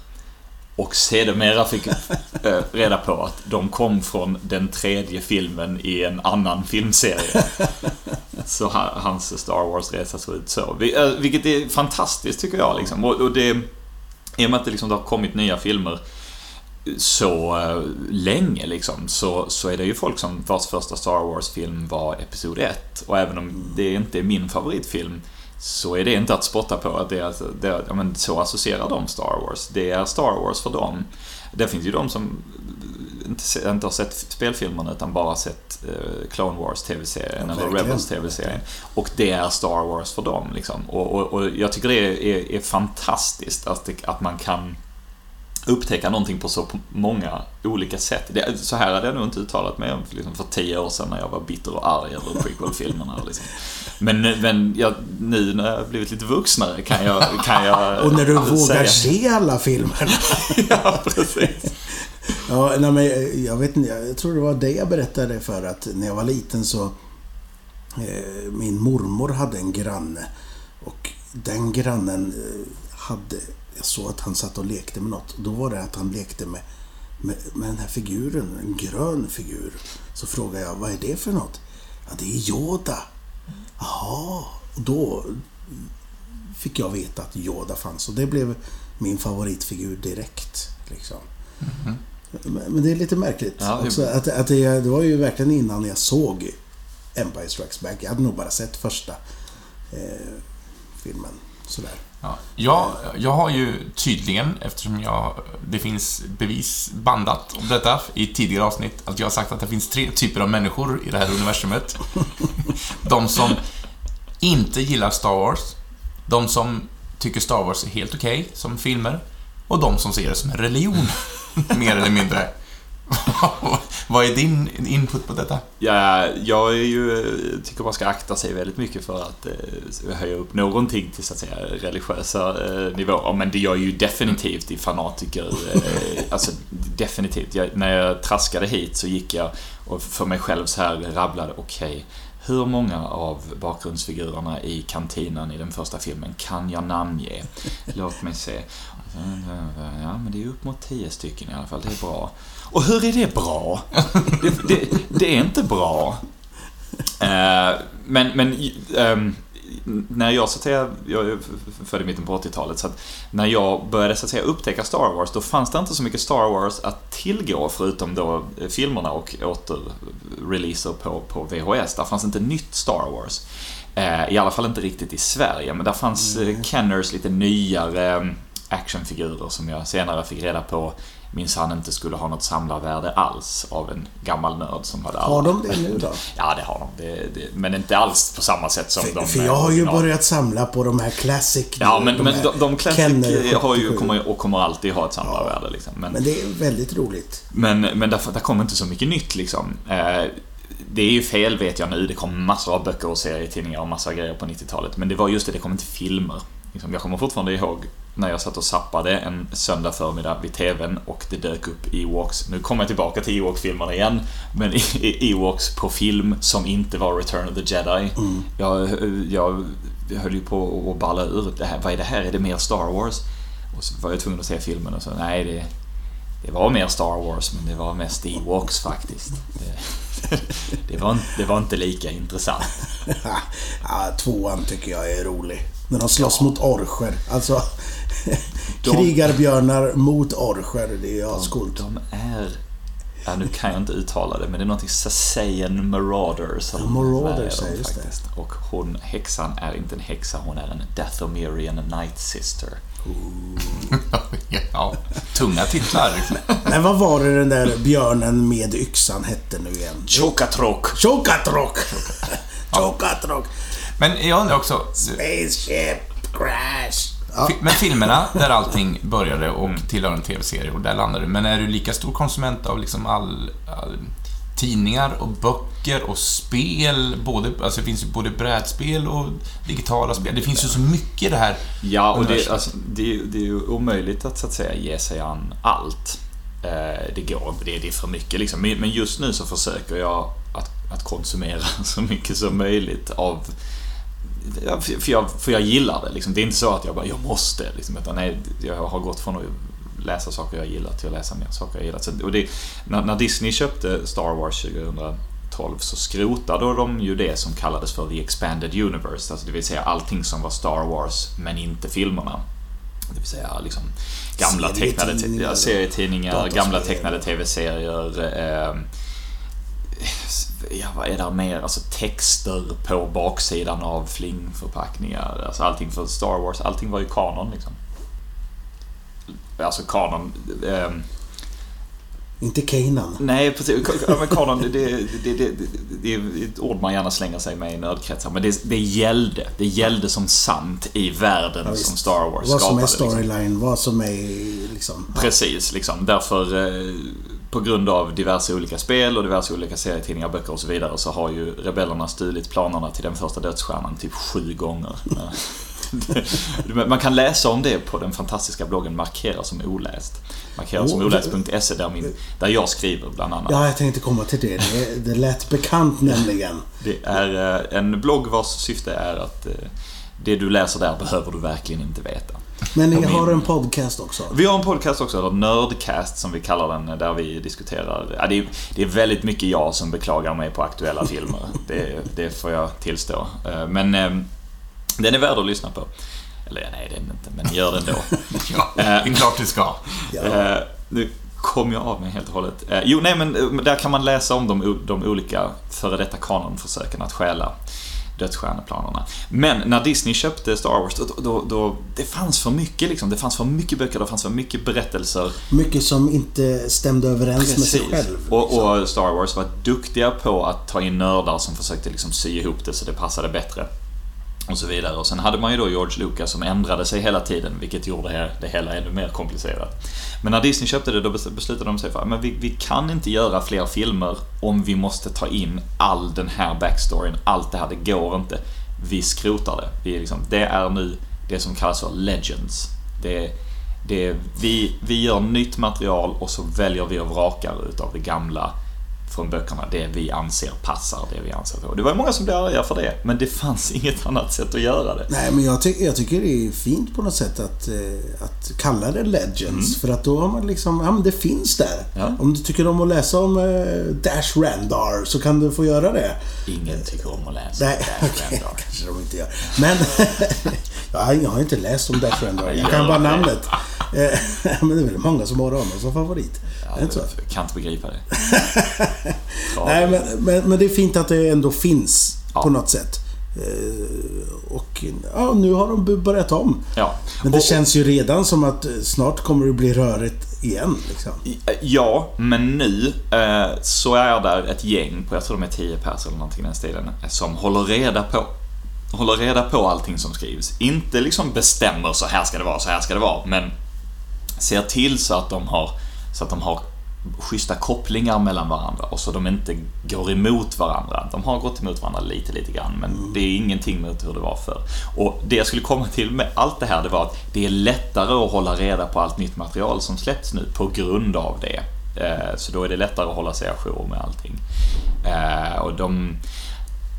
Och sedermera fick (laughs) eh, reda på att de kom från den tredje filmen i en annan filmserie. Så ha- hans Star Wars-resa såg ut så. Eh, vilket är fantastiskt tycker jag. Liksom. Och, och det, I och med att det, liksom, det har kommit nya filmer så eh, länge liksom, så, så är det ju folk som vars första Star Wars-film var Episod 1. Och även om det inte är min favoritfilm så är det inte att spotta på att det är, det är, ja, men så associerar de Star Wars. Det är Star Wars för dem. Det finns ju de som inte, inte har sett spelfilmerna utan bara sett eh, Clone Wars TV-serien Ja, eller. Rebels TV-serien. Och det är Star Wars för dem. Liksom. Och, och, och jag tycker det är, är, är fantastiskt att, det, att man kan upptäcka någonting på så många olika sätt. Det, så här hade jag nog inte uttalat mig om liksom, för tio år sedan när jag var bitter och arg över prequel-filmerna. Liksom. Men, men jag, nu när jag blivit lite vuxnare kan jag, kan jag (laughs) Och när du vågar säga... se alla filmerna. (laughs) ja, precis. Ja, nej, men jag vet inte, jag tror det var det jag berättade för att när jag var liten så eh, min mormor hade en granne och den grannen eh, hade, jag såg att han satt och lekte med något. Då var det att han lekte med, med, med den här figuren, en grön figur. Så frågade jag, vad är det för något? Ja, det är Yoda. Jaha, och då fick jag veta att Yoda fanns och det blev min favoritfigur direkt. Liksom. Mhm. Men men det är lite märkligt Ja, det- också. Att, att det, det var ju verkligen innan jag såg Empire Strikes Back. Jag hade nog bara sett första eh, filmen. Sådär. Ja. Jag, jag har ju tydligen, eftersom jag, det finns bevis bandat om detta i tidigare avsnitt, att jag har sagt att det finns tre typer av människor i det här universumet. (laughs) De som inte gillar Star Wars, de som tycker Star Wars är helt okej som filmer, och de som ser det som en religion, (laughs) mer eller mindre. Vad är din input på detta? Ja, jag är ju, tycker man ska akta sig väldigt mycket för att eh, höja upp någonting till så att säga religiösa eh, nivåer. Men det gör ju definitivt i fanatiker. Eh, alltså definitivt. Jag, när jag traskade hit så gick jag och för mig själv så här rabblade, okej. hur många av bakgrundsfigurerna i kantinen i den första filmen kan jag namnge? Låt mig se. Ja, men det är upp mot tio stycken i alla fall. Det är bra. Och hur är det bra? Det, det, det är inte bra. Eh, men, men ehm, när jag så att säga, jag är född i mitten på 80-talet, så att när jag började så att säga upptäcka Star Wars, då fanns det inte så mycket Star Wars att tillgå förutom då eh, filmerna och återreleaser på, på VHS. Där fanns inte nytt Star Wars. Eh, I alla fall inte riktigt i Sverige, men där fanns mm. Kenners lite nyare eh, actionfigurer som jag senare fick reda på minsann inte skulle ha något samlarvärde alls av en gammal nörd som hade Har alla. de det nu då? (laughs) Ja, det har de. Det, det, men inte alls på samma sätt som För, de för jag har ju original. börjat samla på de här classic. Ja, men, men här de, de Classic Kenner har ju, 77. kommer, och kommer alltid ha ett samlarvärde. Liksom. Men, Men det är väldigt roligt. men, men där, där kommer inte så mycket nytt liksom. Eh, det är ju fel vet jag nu. Det kom massor av böcker och serietidningar och massa grejer på 90-talet. Men det var just det, det kom inte filmer. Liksom, jag kommer fortfarande ihåg när jag satt och zappade en söndag förmiddag vid TVn och det dök upp Ewoks. Nu kommer jag tillbaka till Ewok-filmerna igen. Men Ewoks på film som inte var Return of the Jedi. Jag, jag höll ju på att balla ur. Det här, vad är det här? Är det mer Star Wars? Och så var jag tvungen att se filmen och så, nej det, det var mer Star Wars men det var mest Ewoks faktiskt. Det, (laughs) det, var, inte- det var inte lika intressant. (laughs) ja, tvåan tycker jag är rolig. När de slåss mot orcher. Alltså... (laughs) De- Krigarbjörnar mot orcher. Det är ascoolt. De är... Ja, nu kan jag inte uttala det, men det är någonting Sasayan Marauders. eller Ja, ja, de just det. faktiskt. Och hon, häxan, är inte en häxa, hon är en Dathomirian Night Sister. (laughs) ja, tunga titlar. (laughs) Men vad var det den där björnen med yxan hette nu igen? Chokatrok! Chokatrok! Chokatrok! Men jag undrar också, Spaceship crash! Ja. men filmerna där allting började och tillhör en TV-serie och där landade du. Men är du lika stor konsument av liksom all, all tidningar och böcker och spel? Både, alltså det finns ju både brädspel och digitala spel. Det finns ju så mycket i det här. Ja, och det, alltså, det, är- det är ju omöjligt att så att säga ge sig an allt. Eh, det går det, det är för mycket liksom. Men just nu så försöker jag att, att konsumera (laughs) så mycket som möjligt av för jag, för jag gillar det. Liksom. Det är inte så att jag bara, jag måste. Liksom, utan nej, jag har gått från att läsa saker jag gillar till att läsa mer saker jag gillar. Så, och det, när, när Disney köpte Star Wars 2012 så skrotade de ju det som kallades för The Expanded Universe. Alltså det vill säga allting som var Star Wars, men inte filmerna. Det vill säga liksom gamla tecknade te- Serietidningar ja, gamla tecknade tv-serier. Eh, ja, vad är det mer? Alltså texter på baksidan av flingförpackningar. Alltså allting för Star Wars, allting var ju kanon liksom. Alltså kanon. ehm, Inte Kanan. Nej, precis. Men kanon, det, det, det, det, är ett ord man gärna slänger sig med i nördkretsar. Men det, det gällde. Det gällde som sant i världen Ja, som. Star Wars Vad som är skapade. liksom. storyline, vad som är liksom... Precis, liksom. Därför eh, på grund av diverse olika spel och diverse olika serietidningar, böcker och så vidare så har ju rebellerna stulit planerna till den första dödsstjärnan typ sju gånger. (laughs) Man kan läsa om det på den fantastiska bloggen Markera som oläst. Markera som oläst.se där, min, där jag skriver bland annat. Ja, jag tänkte komma till det. Det, det lät bekant nämligen. Det är eh, en blogg vars syfte är att eh, det du läser där behöver du verkligen inte veta. Men ni har en podcast också. Vi har en podcast också, eller Nerdcast som vi kallar den, där vi diskuterar... Ja, det, är, det är väldigt mycket jag som beklagar mig på aktuella (laughs) filmer. Det, det får jag tillstå. Eh, Men eh, den är värd att lyssna på. Eller nej, det är den inte, men gör det ändå. (laughs) Ja, det är klart du ska. Ja. Eh, Nu kom jag av mig helt och hållet. Jo, nej men där kan man läsa om de, de olika före detta kanonförsöken att stjäla dödsstjärneplanerna. Men när Disney köpte Star Wars, då, då, då, det fanns för mycket liksom. Det fanns för mycket böcker, det fanns för mycket berättelser. Mycket som inte stämde överens med sig Precis. själv. liksom. Och, och Star Wars var duktiga på att ta in nördar som försökte liksom sy ihop det så det passade bättre. Och så vidare. Och sen hade man ju då George Lucas som ändrade sig hela tiden, vilket gjorde det, hela ännu mer komplicerat. Men när Disney köpte det, då beslutade de sig för att vi, vi kan inte göra fler filmer om vi måste ta in all den här backstoryn. Allt det här, det går inte. Vi skrotar det. Vi är liksom, det är nu det som kallas för Legends. Det, det, vi, vi gör nytt material och så väljer vi och vrakar utav det gamla från böckerna, det vi anser passar, det vi anser på. Det var många som blev arga för det, men det fanns (laughs) inget annat sätt att göra det. Nej, men jag, ty jag tycker det är fint på något sätt att, eh, att kalla det Legends. För att då har man liksom, ja men det finns där. Ja. Om du tycker om att läsa om eh, Dash Randar så kan du få göra det. Ingen tycker om att läsa Nej, Dash (laughs) okej, Randar. kanske de inte gör. Men (laughs) jag, har, inte läst om Dash Randar. Jag kan bara det. namnet. Eh, (laughs) men det är väl många som har honom som favorit. Det inte så? Jag kan inte begripa det. Ja, (laughs) Nej, men, men, men det är fint att det ändå finns Ja. på något sätt. Eh, Och ja, nu har de börjat om. Ja. Men det Och- känns ju redan som att eh, snart kommer det bli rörigt igen. Liksom. Ja, men nu eh, så är där ett gäng på, jag tror de är 10 pers eller någonting i den stilen, som håller reda på håller reda på allting som skrivs. Inte liksom bestämmer så här ska det vara, så här ska det vara, men ser till så att de har, så att de har schyssta kopplingar mellan varandra och så de inte går emot varandra. De har gått emot varandra lite, lite grann, men det är ingenting mot hur det var förr. Och det jag skulle komma till med allt det här, det var att det är lättare att hålla reda på allt nytt material som släpps nu på grund av det. Eh, Så då är det lättare att hålla sig ajour med allting. Eh, Och de...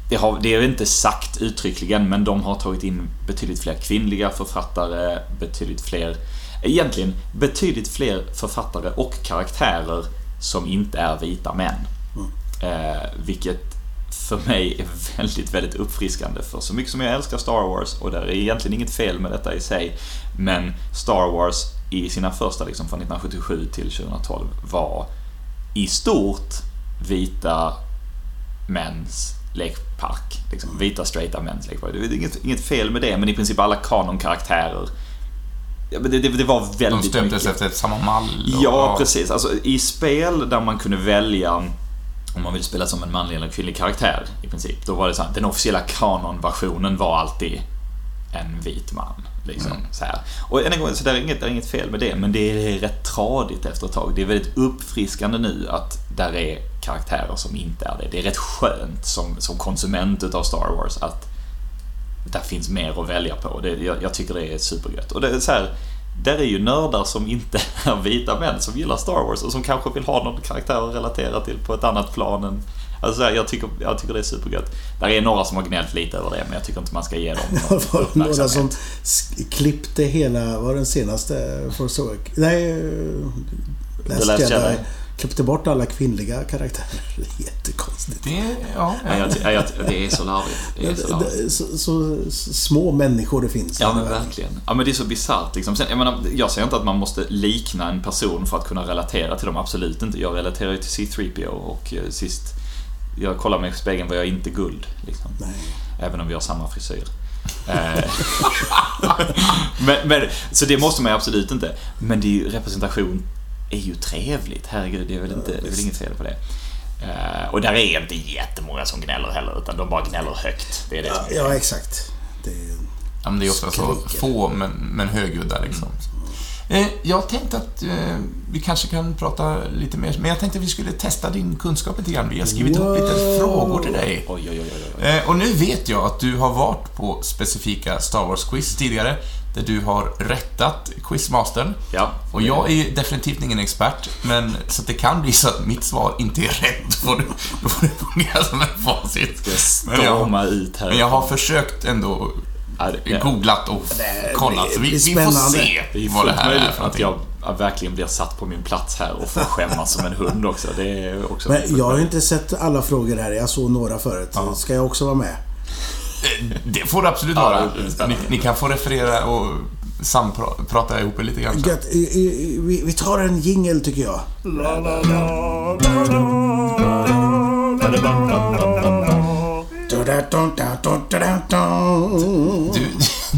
Det, har, det är inte sagt uttryckligen, men de har tagit in betydligt fler kvinnliga författare, betydligt fler Egentligen betydligt fler författare och karaktärer som inte är vita män. Eh, vilket för mig är väldigt, väldigt uppfriskande. För så mycket som jag älskar Star Wars, och det är egentligen inget fel med detta i sig, men Star Wars i sina första, liksom från 1977 till 2012, var i stort vita mäns lekpark. Liksom, vita straighta mäns lekpark. Det är inget, inget fel med det, men i princip alla kanonkaraktärer Ja, det, det, det var De väldigt stämdes mycket. efter samma mall. och- Ja, precis. Alltså, I spel där man kunde välja om man vill spela som en manlig eller kvinnlig karaktär i princip. Då var det så här, den officiella kanonversionen var alltid en vit man. Liksom, så här. Och än en gång, så det är, inget, det är inget fel med det, men det är rätt tradigt efter ett tag. Det är väldigt uppfriskande nu att där är karaktärer som inte är det. Det är rätt skönt som, som konsument utav Star Wars att där finns mer att välja på. Det, jag, jag tycker det är supergött. Och det är så här, där är ju nördar som inte (laughs) är vita män som gillar Star Wars och som kanske vill ha någon karaktär att relatera till på ett annat plan än... Alltså här, jag, tycker, jag tycker det är supergött. Där är några som har gnällt lite över det, men jag tycker inte man ska ge dem (laughs) någon Det var några som klippte hela, var den senaste Force? Nej, eh, Last, Last Jedi. Jedi. Klippte bort alla kvinnliga karaktärer. (laughs) Det är Jättekonstigt. Det, ja, Ja, jag, jag, det är så larvigt. Det är så larvigt. Så, så, så små människor det finns. Ja men verkligen. Ja men det är så bisarrt liksom. Sen, jag, menar, jag säger inte att man måste likna en person för att kunna relatera till dem, absolut inte. Jag relaterar ju till C3PO och eh, sist jag kollar mig i spegeln var jag inte guld. Liksom. Nej. Även om vi har samma frisyr. Eh, (laughs) men, men, så det måste man ju absolut inte. Men det är ju representation är ju trevligt. Herregud, det är väl, inte, det är väl inget fel på det. Eh, och där är inte jättemånga som gnäller heller, utan de bara gnäller högt. Det är det som Ja, är ja exakt. Det är... Ja, men det är ofta så få, men, men högljudda liksom. Eh, Jag tänkte att eh, vi kanske kan prata lite mer, men jag tänkte att vi skulle testa din kunskap lite grann. Vi har skrivit upp lite Wow. frågor till dig. Oj, oj, oj, oj, oj. Eh, Och nu vet jag att du har varit på specifika Star Wars-quiz tidigare, där du har rättat quizmastern. Ja. Och jag är definitivt ingen expert, men så att det kan bli så att mitt svar inte är rätt. Då får du, då får det fungera som en facit. Men jag, Storma ut här. men jag har försökt ändå Ja, ja. googlat och kollat, så vi, vi får se Det vad det här är för att jag verkligen blir satt på min plats här och får skämmas som en hund också. Det är också Men jag har ju inte sett alla frågor här. Jag såg några förut. Ska jag också vara med? Eh, Det får det absolut vara. Ni, ni kan få referera och samprata ihop er lite grann. Gött. Vi tar en jingle tycker jag. Du,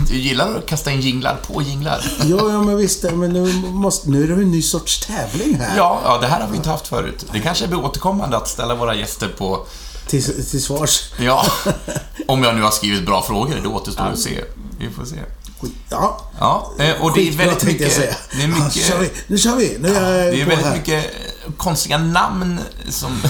du gillar att kasta in jinglar på jinglar. Ja, ja, men visst. Men nu, måste, nu är det en ny sorts tävling här. Ja, ja, det här har vi inte haft förut. Det kanske blir återkommande att ställa våra gäster på... Till, till svars. Ja, (laughs) om jag nu har skrivit bra frågor, det återstår att se. Vi får se. Ja. Ja, eh, och det är väldigt tänkte jag mycket... säga. Det är Ja, kör vi. mycket... Nu kör vi. Nu är jag Det är väldigt här. mycket konstiga namn som...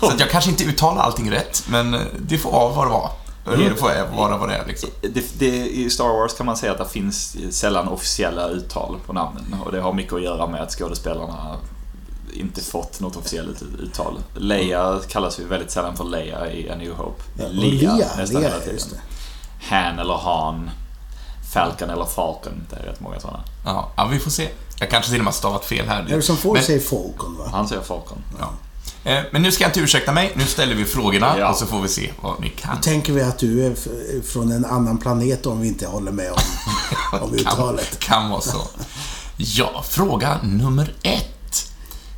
Så att jag kanske inte uttalar allting rätt, men det får vara vad det var. Eller det får vara vad det är liksom. Det, det, I Star Wars kan man säga att det finns sällan officiella uttal på namnen och det har mycket att göra med att skådespelarna inte fått något officiellt uttal. Leia kallas ju väldigt sällan för Leia i A New Hope. Ja, Lia, Lia, nästan hela tiden. just det. Han eller Han. Falcon eller Falcon. Det är rätt många sådana. Ja, ja, vi får se. Jag kanske till och med har stavat fel här. Är det som får Men- säger Falcon va? Han säger Falcon. Ja. Eh, Men nu ska jag inte ursäkta mig. Nu ställer vi frågorna Ja. och så får vi se vad ni kan. Tänker vi att du är från en annan planet om vi inte håller med om, (laughs) om kan, uttalet. kan vara så. Ja, fråga nummer ett.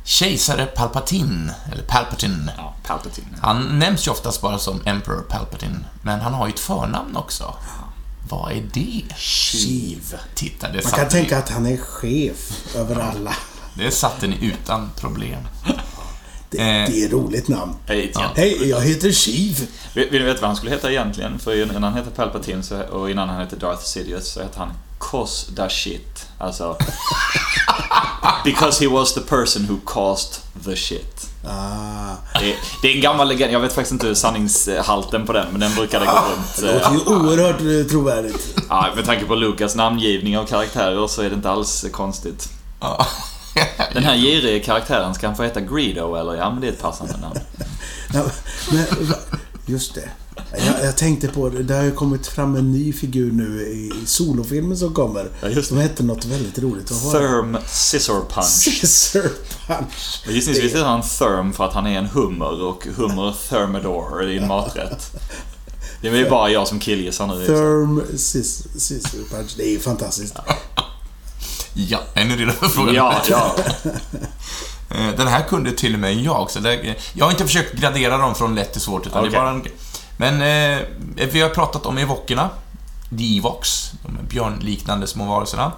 Kejsare Palpatine, eller Palpatine. Ja, Palpatine. Han nämns ju oftast bara som Emperor Palpatine, men han har ju ett förnamn också. Vad är det? Shiv. Titta, det Man kan tänka att han är chef över alla. (laughs) det satte ni utan problem. Det, Eh. det är ett roligt namn. Hej, ja. Hej, jag heter Shiv. Vill vill ni veta vad han skulle heta egentligen? För innan han hette Palpatine så, och innan han hette Darth Sidious så hette han Cos da shit. Alltså... because he was the person who caused the shit. Ah, Det, det är en gammal legend. Jag vet faktiskt inte sanningshalten på den, men den brukade gå runt. det låter eh, ju oerhört eh, trovärdigt. Ja, med tanke på Lukas namngivning av karaktärer så är det inte alls konstigt. Den här girige karaktären, ska han få heta Greedo eller? Ja, men det är ett passande namn. Men, just det. Jag, jag tänkte på det. Det har ju kommit fram en ny figur nu i solofilmen som kommer. Ja, just det. Som hette något väldigt roligt. Det? Therm Scissor Punch. Scissor Punch. Gissningsvis heter han Therm för att han är en hummer och hummer Thermidor är en maträtt. Det är väl bara jag som killgissar nu. sig. Therm Scissor Punch. Det är ju fantastiskt. ja, är redo för frågan? Ja, ja. Eh, Den här kunde till och med jag, så det, jag har inte försökt gradera dem från lätt till svårt, utan det Okej. är bara en... Men eh, vi har pratat om evokerna, evox, de björnliknande små varelserna.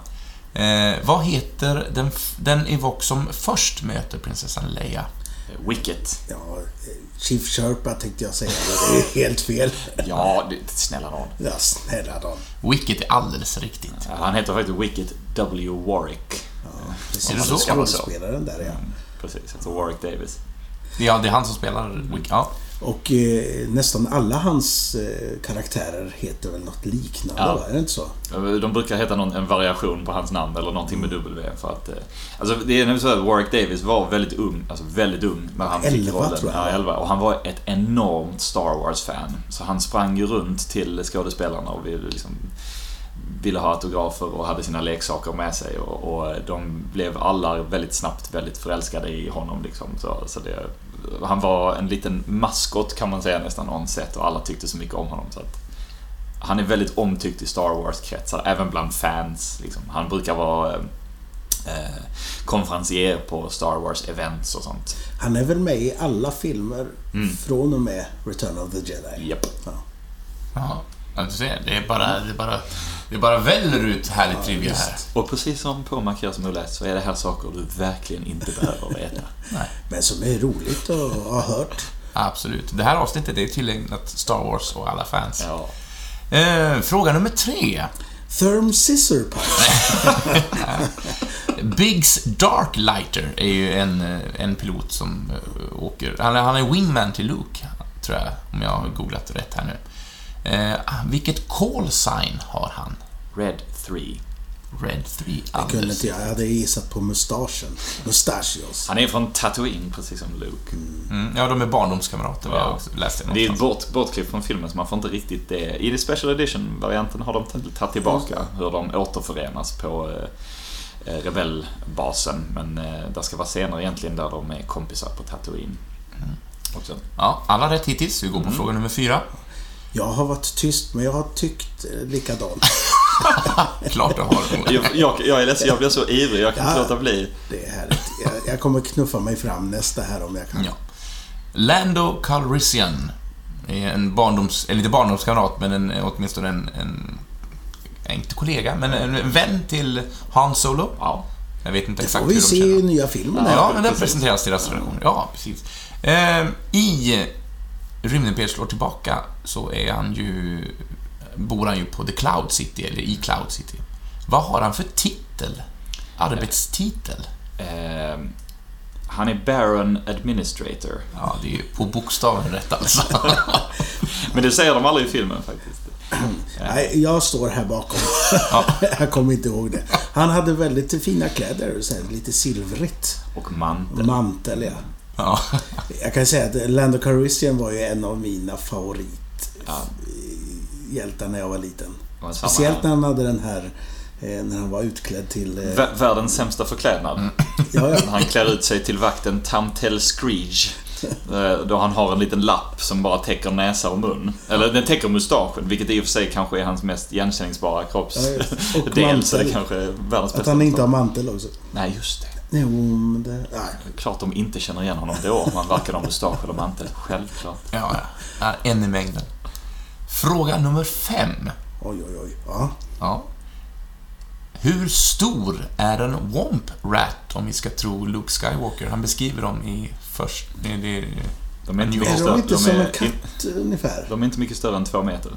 Eh, vad heter den, den evok som först möter prinsessan Leia? Wicket. Ja, eh, Chief Sherpa tänkte jag säga. men Det är (laughs) helt fel. Ja, det, snälla nån. Ja, snälla då. Wicket är alldeles riktigt. Han heter faktiskt Wicket W. Warwick. Ja, precis. Är det så? Skådespelaren där ja. Precis, alltså Warwick Davis. Ja, det är han som spelar Wicket. Ja. Och eh, nästan alla hans eh, karaktärer heter väl något liknande, Ja. va? Är det inte så? De brukar heta någon, en variation på hans namn eller någonting med W för att... eh, Alltså det är nämligen så att Warwick Davis var väldigt ung, alltså väldigt ung när han fick 11 rollen. tror jag. Ja, 11. Och han var ett enormt Star Wars-fan. Så han sprang ju runt till skådespelarna och ville liksom ville ha autografer och hade sina leksaker med sig och, och de blev alla väldigt snabbt väldigt förälskade i honom liksom. Så, så det, han var en liten maskot kan man säga nästan on set och alla tyckte så mycket om honom. Så att, han är väldigt omtyckt i Star Wars-kretsar, även bland fans. Liksom. Han brukar vara eh, eh, konferencier på Star Wars-events och sånt. Han är väl med i alla filmer Mm. från och med Return of the Jedi. Japp. Ja. Ja, ja, du ser. Det är bara... Det är bara Det bara väller ut härligt trivia här. Och precis som på Markeras Mulle så är det här saker du verkligen inte behöver veta. (laughs) Men som är roligt att ha hört. Absolut. Det här avsnittet är tillägnat Star Wars och alla fans. Ja. Eh, fråga nummer tre. Therm Scissor. (laughs) Biggs Darklighter är ju en, eh, en pilot som eh, åker... Han är, han är wingman till Luke, tror jag, om jag har googlat rätt här nu. Eh, vilket call sign har han? Red 3. Red 3. Jag kunde inte, jag hade gissat på mustaschen. Mustachios. Han är från Tatooine, precis som Luke. Mm, ja, de är barndomskamrater, Ja. jag läste det Det är ett bort, bortklipp från filmen så man får inte riktigt det. I det Special Edition-varianten har de tagit tillbaka hur de återförenas på eh, eh, rebellbasen. Men eh, det ska vara scener egentligen där de är kompisar på Tatooine. Också. Ja, alla rätt hittills. Vi går på fråga nummer fyra. Jag har varit tyst, men jag har tyckt eh, likadant. (laughs) Klart du har. Jag, jag, jag är ledsen, jag blir så ivrig. Jag kan inte Ja. låta bli. Det är härligt. Jag, jag kommer knuffa mig fram nästa här om jag kan. Ja. Lando Calrissian är en barndoms... Eller inte barndomskamrat, men en, åtminstone en, en... Inte kollega, men en vän till Han Solo. Ja. Jag vet inte Det exakt får vi hur de se i känner. nya filmen. Ja, men där presenteras deras relation. Ja, precis. Eh, I Rymdimperiet slår tillbaka så är han ju... Bor han ju på The Cloud City, eller i Cloud City. Vad har han för titel? Arbetstitel? Eh, han är Baron Administrator. Ja, det är ju på bokstaven rätt alltså. (laughs) Men det säger de aldrig i filmen faktiskt. (clears throat) Nej, jag står här bakom. (laughs) jag kommer inte ihåg det. Han hade väldigt fina kläder, så här, lite silvrigt. Och mantel. Mantel, ja. Ja. Jag kan säga att Lando Calrissian var ju en av mina favorithjältar Ja. när jag var liten. Och samma Speciellt när han hade den här, eh, när han var utklädd till... eh, Vä- Världens sämsta förklädnad. (laughs) Ja, ja. Han klär ut sig till vakten Tamtel Screege. Eh, Då han har en liten lapp som bara täcker näsa och mun. Eller den täcker mustaschen, vilket i och för sig kanske är hans mest Ja, (laughs) det. Och kroppsdel. Det mantel. kanske är världens Att bästa han inte har mantel också. Nej, just det. Jo, men det... Nej. Klart de inte känner igen honom då, om han varken har mustasch eller mantel. Självklart. Ja, ja. En i mängden. Fråga nummer fem. Oj, oj, oj. Ja. Ja. Hur stor är en Womp Rat, om vi ska tro Luke Skywalker? Han beskriver dem i först... Det, det, De är inte Är de inte De som en är, katt ungefär? de är inte mycket större än två meter.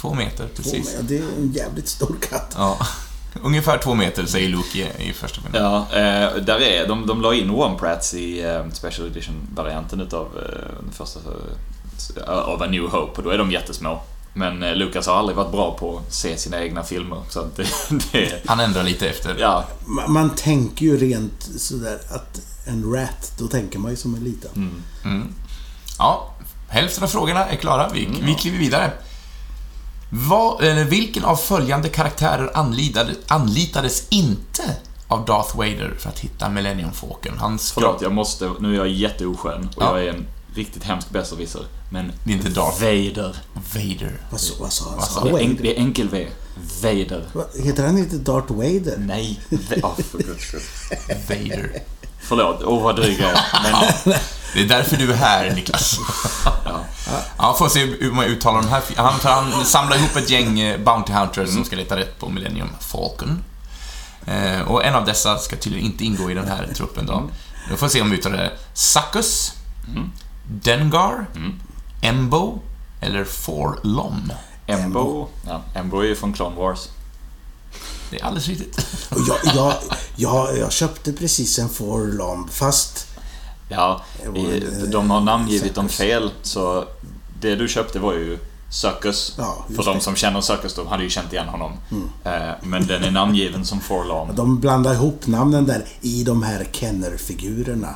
två meter, precis. Men Det är en jävligt stor katt. Ja. (laughs) Ungefär två meter, säger Luke i, i första filmen. Ja, eh, där är, de, de la in Womp Rats i eh, Special Edition-varianten utav eh, den första eh, av A New Hope och då är de jättesmå. Men eh, Lucas har aldrig varit bra på att se sina egna filmer så att (laughs) det, det Han ändrar lite efter. Ja, Man, man tänker ju rent sådär att en rat, då tänker man ju som en liten. mm. Mm. Ja, hälften av frågorna är klara. Vi, vi kliver vidare. Vad, eller vilken av följande karaktärer anlitade, anlitades inte av Darth Vader för att hitta Millennium Falcon? Han ska... förlåt jag måste, nu är jag jätteoskön och Ja. jag är en riktigt hemsk besserwisser. Men Det är inte Darth Vader. Vader. Vad, sa han? Vad Sa han Det är, en, det är enkel-V. Vader. Vad- Heter han inte Darth Vader? Nej. (laughs) Va- oh, för guds skull. Vader. Förlåt, åh oh, vad dryg jag är. Men, Det är därför du är här, Niklas. ja. Ja, får se hur man uttalar de här. Han, han samlar ihop ett gäng eh, Bounty Hunters som ska leta rätt på Millennium Falcon. Eh, och en av dessa ska tydligen inte ingå i den här truppen då. Vi får se om vi uttalar det. Mm. Dengar, Mm. Embo eller Forlom. Embo. Ja, Embo är ju från Clone Wars. Det är alldeles riktigt. Jag, jag, jag, jag köpte precis en Forlomb, fast... Ja, i, en, de har namngivit dem fel. Så det du köpte var ju Succus. Ja, För de. Mm. som känner Succus, de hade ju känt igen honom. Eh, Men den är namngiven som Forlom. De blandar ihop namnen där i de här Kenner-figurerna.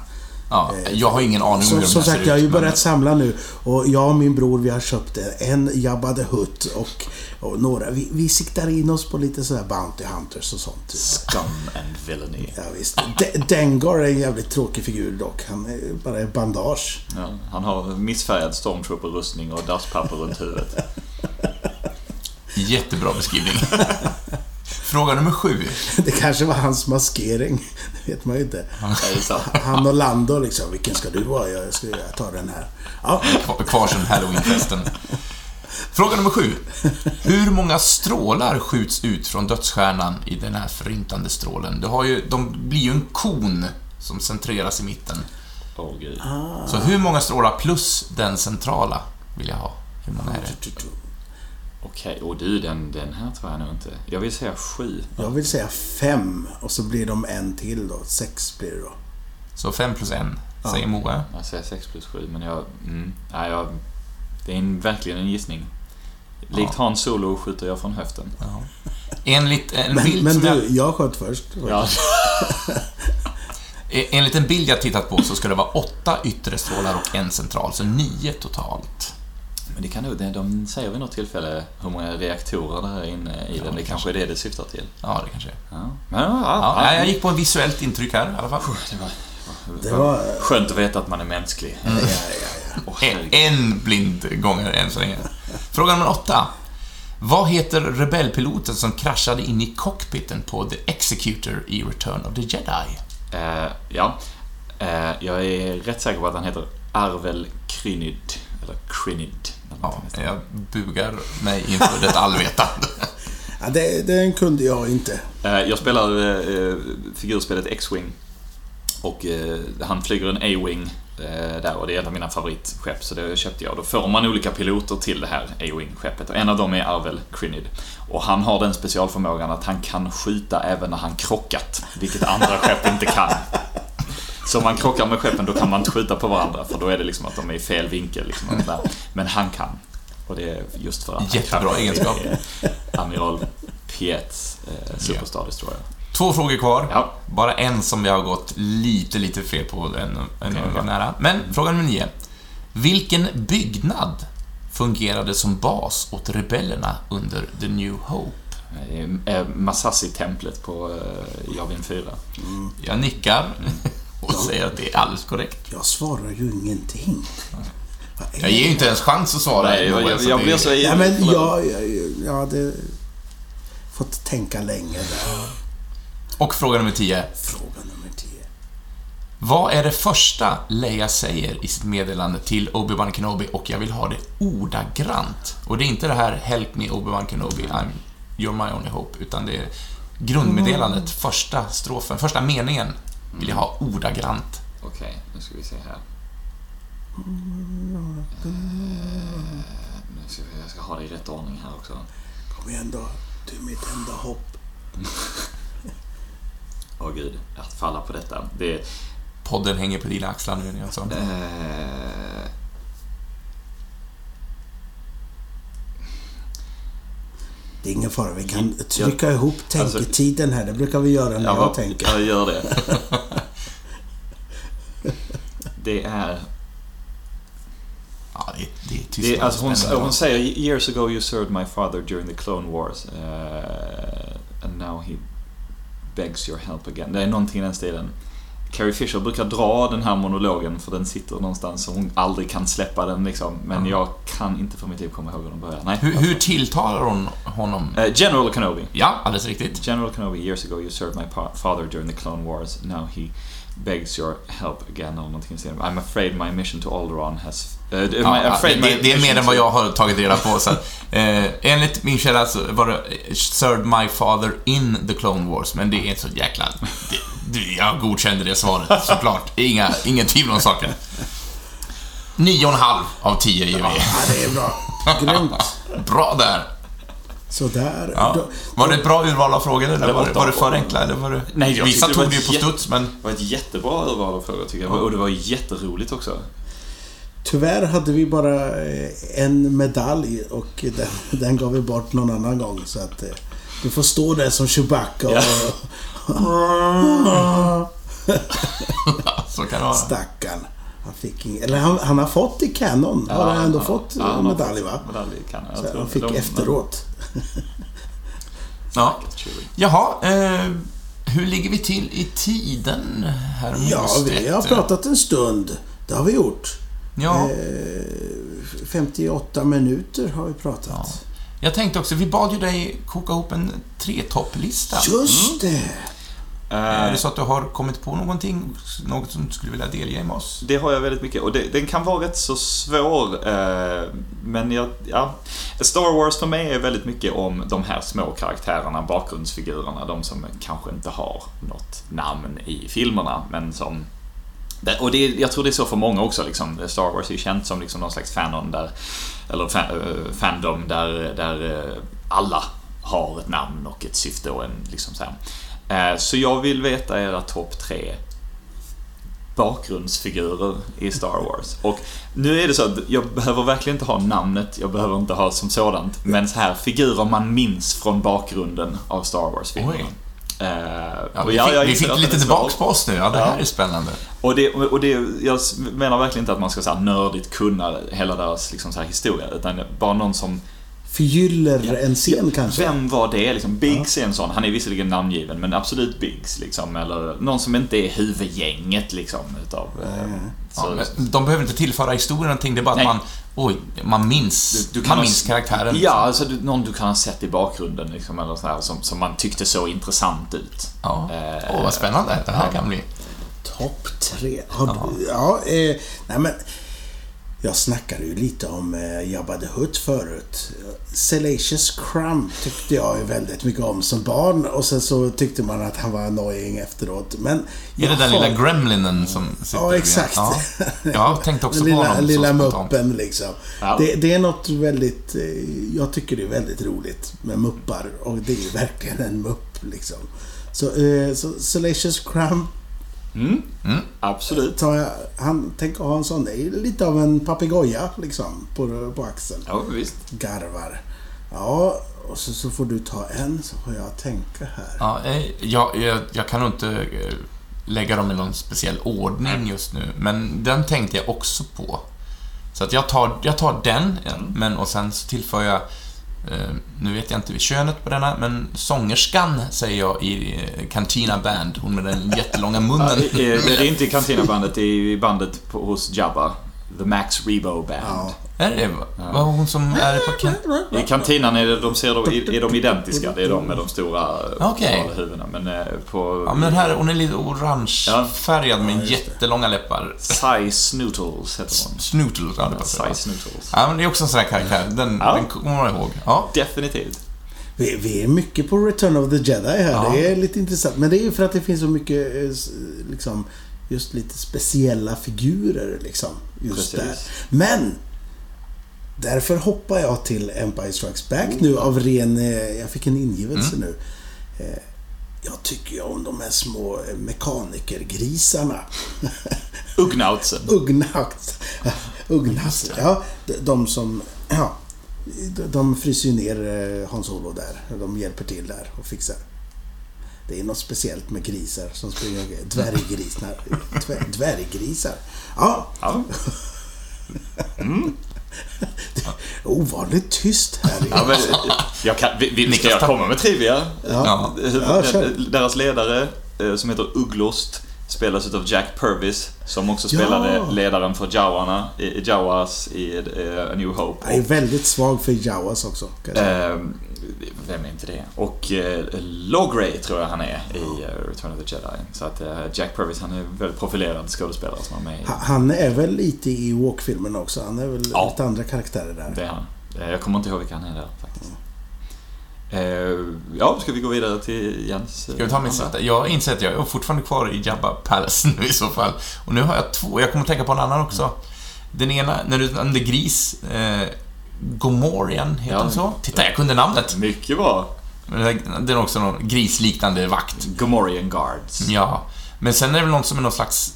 Ja, jag har ingen aning om Som, hur de som sagt, jag har ju ut, men- börjat samla nu. Och jag och min bror, vi har köpt en Jabba the Hutt och, och några. Vi, vi siktar in oss på lite sådär Bounty Hunters och sånt. Scum and villainy. Ja, visst. De- Dengar är en jävligt tråkig figur dock. Han är bara ett bandage. Ja, han har missfärgad stormtrooper-rustning och dasspapper runt huvudet. (laughs) Jättebra beskrivning. (laughs) Fråga nummer sju. (laughs) Det kanske var hans maskering. Det vet man ju inte. (laughs) Han och Lando liksom. Vilken ska du vara? Jag, ska, tar den här. Ja, Kvar- Kvar sedan halloweenfesten. Fråga nummer sju. Hur många strålar skjuts ut från dödsstjärnan i den här förintande strålen? Du har ju, de blir ju en kon som centreras i mitten. Åh gud. Så hur många strålar plus den centrala vill jag ha? Hur många är det? Okej, och du den, den här tror jag nog inte. Jag vill säga sju. Jag vill säga fem och så blir de en till då. Sex blir det då. Så fem plus en, säger Moa. Jag säger sex plus sju, men jag... Mm, nej, jag det är en, verkligen en gissning. Likt Ja. Han Solo skjuter jag från höften. Ja. Enligt en Men, bild men som jag... du, jag sköt först. Ja. (laughs) E- Enligt en bild jag tittat på så ska det vara åtta yttre strålar och en central, så nio totalt. Men det kan nog, det- de säger vid något tillfälle hur många reaktorer det är inne i Ja, den. Det det kanske är det det syftar till. Ja, det kanske är. Ja. Men, ja, Ja, jag gick på en visuellt intryck här i alla fall. Det var, Det var... skönt att veta att man är mänsklig. Mm. Ja, ja, ja. Åh, En, en blind gånger än så länge. Fråga nummer åtta. Vad heter rebellpiloten som kraschade in i cockpiten på The Executor i Return of the Jedi? Eh, ja, Eh, jag är rätt säker på att han heter Arvel Krynid. Eller Krynid. Ja, jag bugar mig inför det allvetande. (laughs) ja det, den kunde jag inte. Eh, Jag spelar eh, figurspelet X-Wing. Och eh, han flyger en A-Wing eh, där och det är ett av mina favoritskepp så det köpte jag. Då får man olika piloter till det här A-Wing-skeppet och en av dem är Arvel Krynid. Och han har den specialförmågan att han kan skjuta även när han krockat, vilket andra skepp inte kan. Så om man krockar med skeppen då kan man inte skjuta på varandra för då är det liksom att de är i fel vinkel. Liksom. Men han kan. Och det är just för att Jättebra egenskap. Är Amiral Piets eh, Superstar Destroyer. Två frågor kvar. Ja. Bara en som vi har gått lite, lite fel på än, än Okej, var nära. Men fråga nummer nio. Vilken byggnad fungerade som bas åt rebellerna under The New Hope? Eh, eh, Masasi-templet på eh, Javin 4. Jag nickar och säger att det är alldeles korrekt. Jag svarar ju ingenting. Jag ger ju inte ens chans att svara. Nej, jag, jag, jag blir så Ja, men jag, jag, jag hade fått tänka länge där. Och fråga nummer 10. Fråga nummer 10. Vad är det första Leia säger i sitt meddelande till Obi-Wan Kenobi och jag vill ha det ordagrant? Och det är inte det här Help me Obi-Wan Kenobi, I'm you're my only hope, utan det är grundmeddelandet, första strofen, första meningen vill jag ha ordagrant. Okej, nu ska vi se här. Eh, nu ska vi, jag ska ha det i rätt ordning här också. Kom igen då. Du är mitt enda hopp. Åh gud, att falla på detta. Det. Podden hänger på dina axlar nu, Jönsson. Eh, Det är ingen fara. Vi kan trycka ihop Alltså- tänketiden här. Det brukar vi göra när ja, jag vad- tänker. Jag gör det. (laughs) det är... Ja, det, det är det alltså hon, hon säger “Years ago you served my father during the Clone Wars eh, and now he begs your help again”. Det är någonting i den stilen. Carrie Fisher brukar dra den här monologen för den sitter någonstans och hon aldrig kan släppa den liksom. Men Mm. jag kan inte för mitt liv komma ihåg hur den börjar. Nej. Hur, hur tilltalar hon honom? Eh, General Kenobi. Ja, alldeles riktigt. General Kenobi, years ago you served my father during the Clone Wars. Now he begs your help again. Eller någonting. I'm afraid my mission to Alderaan has... Uh, Ja, det, my det, det är mer än vad jag har tagit reda på. Så, att, (laughs) eh, enligt min källa så var det eh, Served my father in the Clone Wars, men det är inte så jäkla... Det, det, jag godkände det svaret, såklart. Inga, ingen tvivel om saken. Nio och en halv av tio ger vi. Ja, det är bra. Grymt. (laughs) Bra där! Sådär. Ja. Var det ett bra urval av frågor, eller Det var var det, var det åtta. för enkla? Eller var det... Nej, jag Vissa tog var det ju på studs, men... Det var ett jättebra urval av frågor tycker jag. Och det var jätteroligt också. Tyvärr hade vi bara eh, en medalj och den, (laughs) den gav vi bort någon annan gång. Så att eh, du får stå där som Chewbacca och... (laughs) Så kan det vara. Stackarn. Han fick ing- Eller han, han har fått i Canon. har han ändå fått ja, han har medalj va? Medalj kan jag Så tror han fick de- efteråt. Ja. Jaha, eh, hur ligger vi till i tiden, herr Ja, vi har pratat en stund. Det har vi gjort. Ja, Eh, 58 minuter har vi pratat. Ja. jag tänkte också, vi bad ju dig koka ihop en tre topplista. Just det! Är det så att du har kommit på någonting, något som du skulle vilja delge med oss? Det har jag väldigt mycket och det, den kan vara rätt så svår. Eh, men jag, ja. Star Wars för mig är väldigt mycket om de här små karaktärerna, bakgrundsfigurerna. De som kanske inte har något namn i filmerna men som och det, jag tror det är så för många också. Liksom. Star Wars är ju känt som liksom någon slags fanon där, eller fan, uh, eh, fandom där, där uh, alla har ett namn och ett syfte och en liksom så här. Uh, så jag vill veta era topp tre bakgrundsfigurer i Star Wars. Och nu är det så att jag behöver verkligen inte ha namnet, jag behöver inte ha som sådant, men så här figurer man minns från bakgrunden av Star Wars-filmerna. Uh, ja, vi fick, vi fick lite tillbaks på oss nu. Ja, det ja. här är spännande. Och, det, och det, jag menar verkligen inte att man ska så här nördigt kunna hela deras liksom, så här historia, utan bara någon som förgyller ja, en scen kanske. Vem var det? Liksom, Biggs ja. är en sån. Han är visserligen namngiven, men absolut Biggs. Liksom, eller någon som inte är huvudgänget liksom. Utav, mm. så, ja, de behöver inte tillföra historien någonting, det är bara Nej. att man Oj, man minns, du, du man minns karaktären. Ja, liksom. alltså du, någon du kan ha sett i bakgrunden liksom, eller så här, som, som man tyckte såg intressant ut. Ja. Åh, oh, vad spännande det här kan bli. Topp tre. Ja, ja eh, nej men jag snackade ju lite om eh, Jabba the Hutt förut. Salacious Crumb tyckte jag ju väldigt mycket om som barn och sen så tyckte man att han var annoying efteråt. Men... Är det den lilla gremlinen som sitter Ja, exakt. Ja. (laughs) Jag tänkte också lilla, på honom Lilla muppen liksom. Ja. Det, det, är något väldigt... Eh, jag tycker det är väldigt roligt med muppar och det är ju verkligen en mupp liksom. Så, eh, så Salacious Crumb Mm. Mm. Absolut. Jag, han tänker ha en sån. Det är lite av en papegoja liksom på, på axeln. Ja, visst. Garvar. Ja, och så, så får du ta en så får jag tänka här. Ja, eh, jag, jag, jag kan nog inte eh, lägga dem i någon speciell ordning just nu, men den tänkte jag också på. Så att jag tar, jag tar den, mm. men och sen så tillför jag Eh, nu vet jag inte könet på denna, men sångerskan säger jag i eh, Cantina Band, hon med den jättelånga munnen. Ja, det, är inte i Cantina Bandet, det är i bandet på, hos Jabba. The Max Rebo Band. Ja. Är det ja. Var hon som är på kan I kantinan är, det, de ser är de identiska. Det är de med de stora okay. huvudena. Men eh, på... Ja, men den här, hon är lite orangefärgad ja. med jättelånga läppar. Cy Snootles heter hon. Snootles, ja det. Cy Snootles. Ja, men det är också en sån här karaktär. Den, ja. den kommer man ihåg. Ja. Definitivt. Vi, vi, är mycket på Return of the Jedi här. Ja. Det är lite intressant. Men det är ju för att det finns så mycket, eh, liksom, just lite speciella figurer liksom. Just Precis. där. Men Därför hoppar jag till Empire Strikes Back nu av ren... Eh, jag fick en ingivelse mm. nu. Eh, jag tycker ju om de här små mekanikergrisarna. (laughs) Ugnautsen. Ugnauts. (laughs) Ugnauts. Ja, de som... Ja, de fryser ju ner eh, Hans Olo där. De hjälper till där och fixar. Det är något speciellt med grisar som springer Dvärggrisar. Dvärggrisar. Ja. ja. Mm. (laughs) Ovanligt tyst här. Ja, men, jag kan, vi, vi, ska jag komma med trivia? Ja. ja Deras ledare, eh, som heter Ugglost, spelas av Jack Purvis, som också spelade ja. ledaren för Jawarna, i Jawas i uh, A New Hope. Jag är väldigt svag för Jawas också. Eh, vem är inte det? Och eh, Logray tror jag han är i uh, Return of the Jedi. Så att uh, Jack Purvis, han är väldigt profilerad skådespelare som är med i... Han är väl lite i Walk-filmen också? Han är väl ja. lite andra karaktärer där? det är han. Jag kommer inte ihåg vilka han är där faktiskt. Mm. Ja, ska vi gå vidare till Jens? Ska vi ta min sista? Jag har insett att jag är fortfarande kvar i Jabba Palace (laughs) nu i så fall. Och nu har jag två. Jag kommer att tänka på en annan också. Den ena, när du nämnde gris. Eh, Gomorian, heter ja, den så? Titta, jag kunde namnet. Mycket bra. Det är också någon grisliknande vakt. Gomorian Guards. Ja. Men sen är det väl någon som är någon slags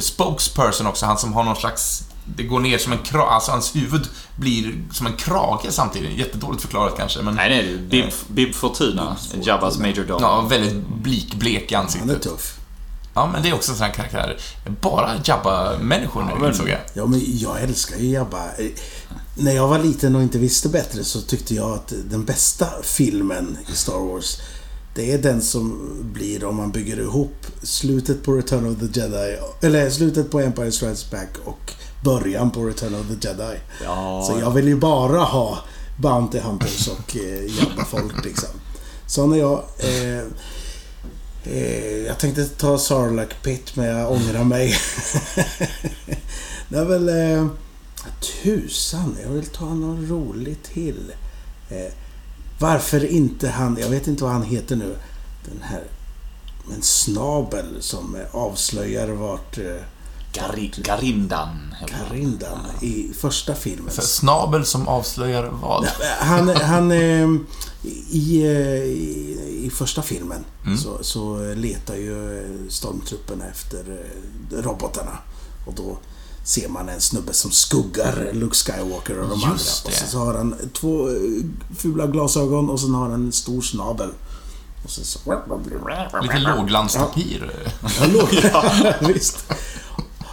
spokesperson också, han som har någon slags det går ner som en krage, alltså hans huvud blir som en krage samtidigt. Jättedåligt förklarat kanske, men... Nej, nej, Bib, Bib Fortuna, Jabbas Major Dog. Ja, väldigt blikblek i ansiktet. Han är tuff. Ja, men det är också en sån här karaktär. Bara Jabba-människor nu, ja, insåg jag. Ja, men jag älskar ju Jabba. När jag var liten och inte visste bättre så tyckte jag att den bästa filmen i Star Wars det är den som blir om man bygger ihop slutet på Return of the Jedi, eller slutet på Empire Strikes Back och början på Return of the Jedi. Ja. Så jag vill ju bara ha Bounty Hunters och eh, Jabba-folk liksom. Så när jag... Eh, Eh, jag tänkte ta Sarlacc Pit, men jag ångrar mig. (laughs) det är väl... Eh, tusan, jag vill ta något roligt till. Eh, varför inte han... Jag vet inte vad han heter nu. Den här... En snabel som avslöjar vart... Eh, Gari, Garindan. Karindan i första filmen. Så Snabel som avslöjar vad? (laughs) Han, han eh, i, eh, i, i första filmen Mm. så, så letar ju stormtrupperna efter robotarna. Och då ser man en snubbe som skuggar Luke Skywalker och de Just andra. det. Och så, har han två eh, fula glasögon och sen har han en stor snabel. Och så, så... Lite låglandstapir. Hallå? (laughs) (laughs) Visst.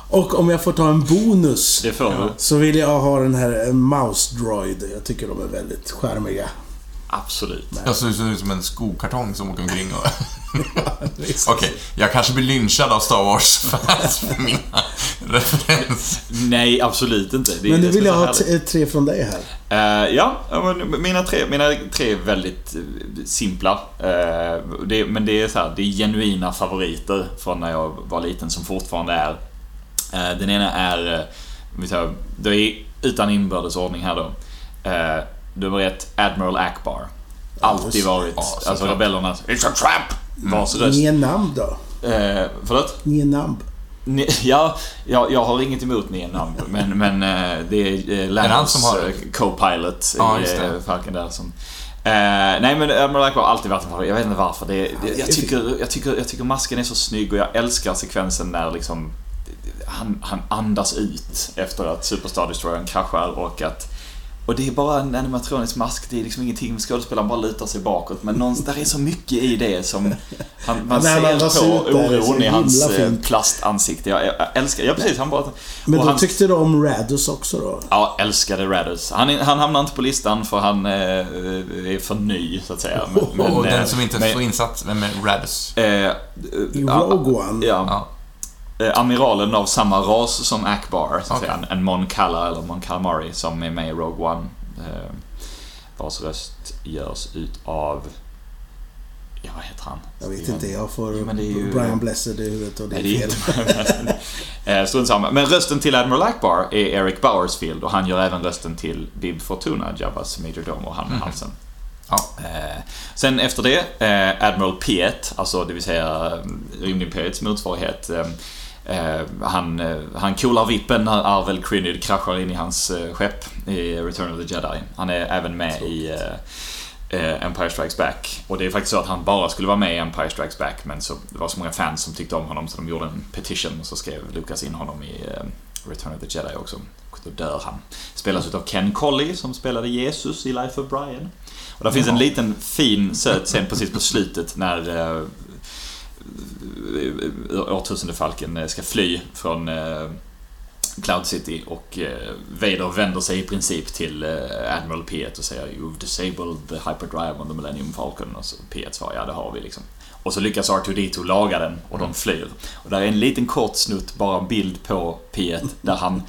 Och om jag får ta en bonus Det får du. så vill jag ha den här Mouse Droid. Jag tycker de är väldigt charmiga. Absolut. Jag ser ut som en skokartong som åker omkring och... (laughs) Okej, jag kanske blir lynchad av Star Wars-fans för mina referenser. Nej, absolut inte. Det Men nu vill jag ha tre från dig här. Eh, ja, mina tre, mina tre är väldigt eh, simpla. Eh, det, men det är så här, det är genuina favoriter från när jag var liten som fortfarande är. Eh, den ena är, vi tar, det är utan inbördesordning här då. Nummer ett, Admiral Akbar. Alltid varit, Ja, alltså rebellernas It's a trap! Vars röst. Nienamb då? Eh, förlåt? Nienamb. Ni- (laughs) Ja, jag, jag har inget emot Nienamb, men, men eh, det är eh, har- eh, co-pilot Ja, i eh, Falken där som... Eh, nej men Admiral Akbar har alltid varit en favorit. Jag vet inte varför. Det, det, jag, tycker, jag, tycker, jag tycker masken är så snygg och jag älskar sekvensen när liksom han, han andas ut efter att Superstar Destroyern kraschar och att och det är bara en animatronisk mask, det är liksom ingenting, skådespelaren bara lutar sig bakåt. Men någonstans, där är så mycket i det som... Han, (laughs) man när han ser på oron i hans eh, fint. plastansikte. Jag, jag älskar, ja precis, han bara... Men och då han, tyckte du om Radus också då? Ja, älskade Raddus. Han, han hamnar inte på listan för han eh, är för ny, så att säga. Men, (laughs) Och eh, den som inte är men- så insatt, vem är Radus? Eh, I ja, Rogue One? Ja. Ja. Eh, amiralen av samma ras som Akbar, så att Okej. säga. En- Mon Cala eller Mon Calamari som är med i Rogue One. Eh, vars röst görs utav... Ja, vad heter han? Jag vet inte, jag får Jo, men det är ju- Brian Blessed i huvudet och det är Nej, det är fel. inte Eh, Strunt samma. Men rösten till Admiral Akbar är Eric Bowersfield och han gör även rösten till Bib Fortuna, Jabbas Majordom och han med Mhm. halsen. Ja. Eh, sen efter det, eh, Admiral Piet, alltså det vill säga eh, Rymdimperiets motsvarighet. Eh, han, eh, han coolar vippen när Arvel Crynyd kraschar in i hans eh, skepp i Return of the Jedi. Han är även med i eh, eh, Empire Strikes Back. Och det är faktiskt så att han bara skulle vara med i Empire Strikes Back men så det var så många fans som tyckte om honom så de gjorde en petition och så skrev Lucas in honom i eh, Return of the Jedi också. Och då dör han. Spelas utav Ken Colley som spelade Jesus i Life of Brian. Och där finns en liten fin söt scen precis på slutet när eh, Eh, årtusendefalken eh, ska fly från eh, Cloud City och Vader vänder sig i princip till Admiral P1 och säger You've disabled the hyperdrive on the Millennium Falcon och så Piet svarar ja det har vi liksom. Och så lyckas R2D2 laga den och de flyr. Och där är en liten kort snutt, bara en bild på P1 där han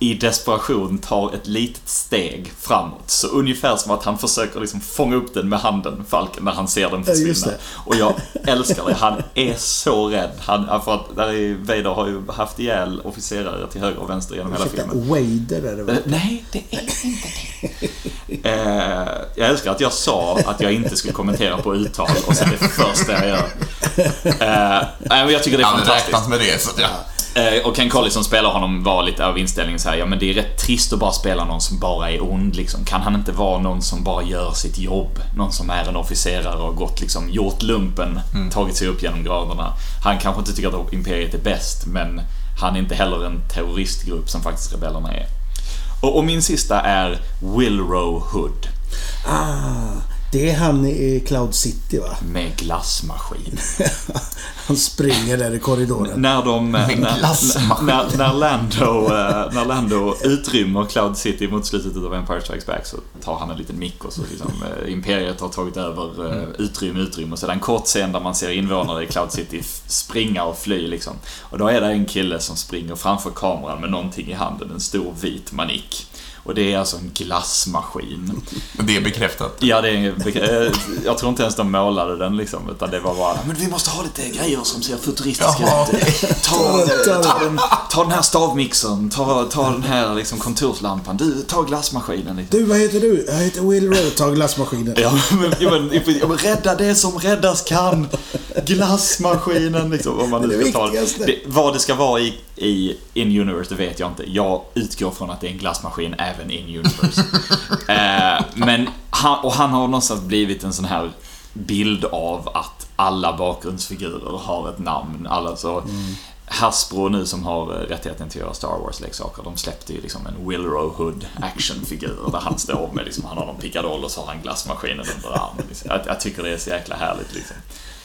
i desperation tar ett litet steg framåt. Så ungefär som att han försöker liksom fånga upp den med handen, Falken, när han ser den Ja, försvinna. Och jag älskar det. Han är så rädd. Han, för att där är, Vader har ju haft ihjäl officerare till höger och vänster genom hela filmen. Wader är det Eh, väl? Nej, det är inte det. Eh, jag älskar att jag sa att jag inte skulle kommentera på uttal och sen det första jag gör. Eh, jag tycker det är fantastiskt. räknat med det, så att jag... Eh, och Ken Colley som spelar honom var lite av inställningen så här, ja men det är rätt trist att bara spela någon som bara är ond liksom. Kan han inte vara någon som bara gör sitt jobb? Någon som är en officerare och gått liksom, gjort lumpen, tagit sig upp genom graderna. Han kanske inte tycker att Imperiet är bäst, men han är inte heller en terroristgrupp som faktiskt rebellerna är. Och, och min sista är Wilrow Hood Ah, det är han i Cloud City va? (laughs) med glassmaskin. (laughs) Han springer där i korridoren. När de... När, glassmaskin. när, när, Lando, eh, när Lando utrymmer Cloud City mot slutet av Empire Strikes Back så tar han en liten mick och så liksom eh, Imperiet har tagit över eh, utrymme, utrymme och så är det en kort scen där man ser invånare i Cloud City springa och fly liksom. Och då är det en kille som springer framför kameran med någonting i handen, en stor vit manik. Och det är alltså en glassmaskin. Det är bekräftat. Ja, det är, eh, jag tror inte ens de målade den liksom, utan det var bara Men vi måste ha lite grejer som ser futuristiska Jaha. ut. Ta, (laughs) ta, den, ta den här stavmixern, ta, ta den här liksom kontorslampan. Du, ta glassmaskinen. Liksom. Du, vad heter du? Jag heter Will Rowe. Ta glassmaskinen. Ja, men, ja, men, ja, men rädda det som räddas kan. Glassmaskinen liksom. Om man nu det ska ta viktigaste. det. Vad det ska vara i, i In-Universe, det vet jag inte. Jag utgår från att det är en glassmaskin även In-Universe. (laughs) eh, men han, och han har någonstans blivit en sån här bild av att alla bakgrundsfigurer har ett namn. Alla så, Hasbro nu som har eh, rättigheten till att göra Star Wars-leksaker, de släppte ju liksom en Wilrow Hood actionfigur där han står med, liksom, han har någon pickadoll och så har han glassmaskinen under armen. Liksom. Jag, jag tycker det är så jäkla härligt liksom.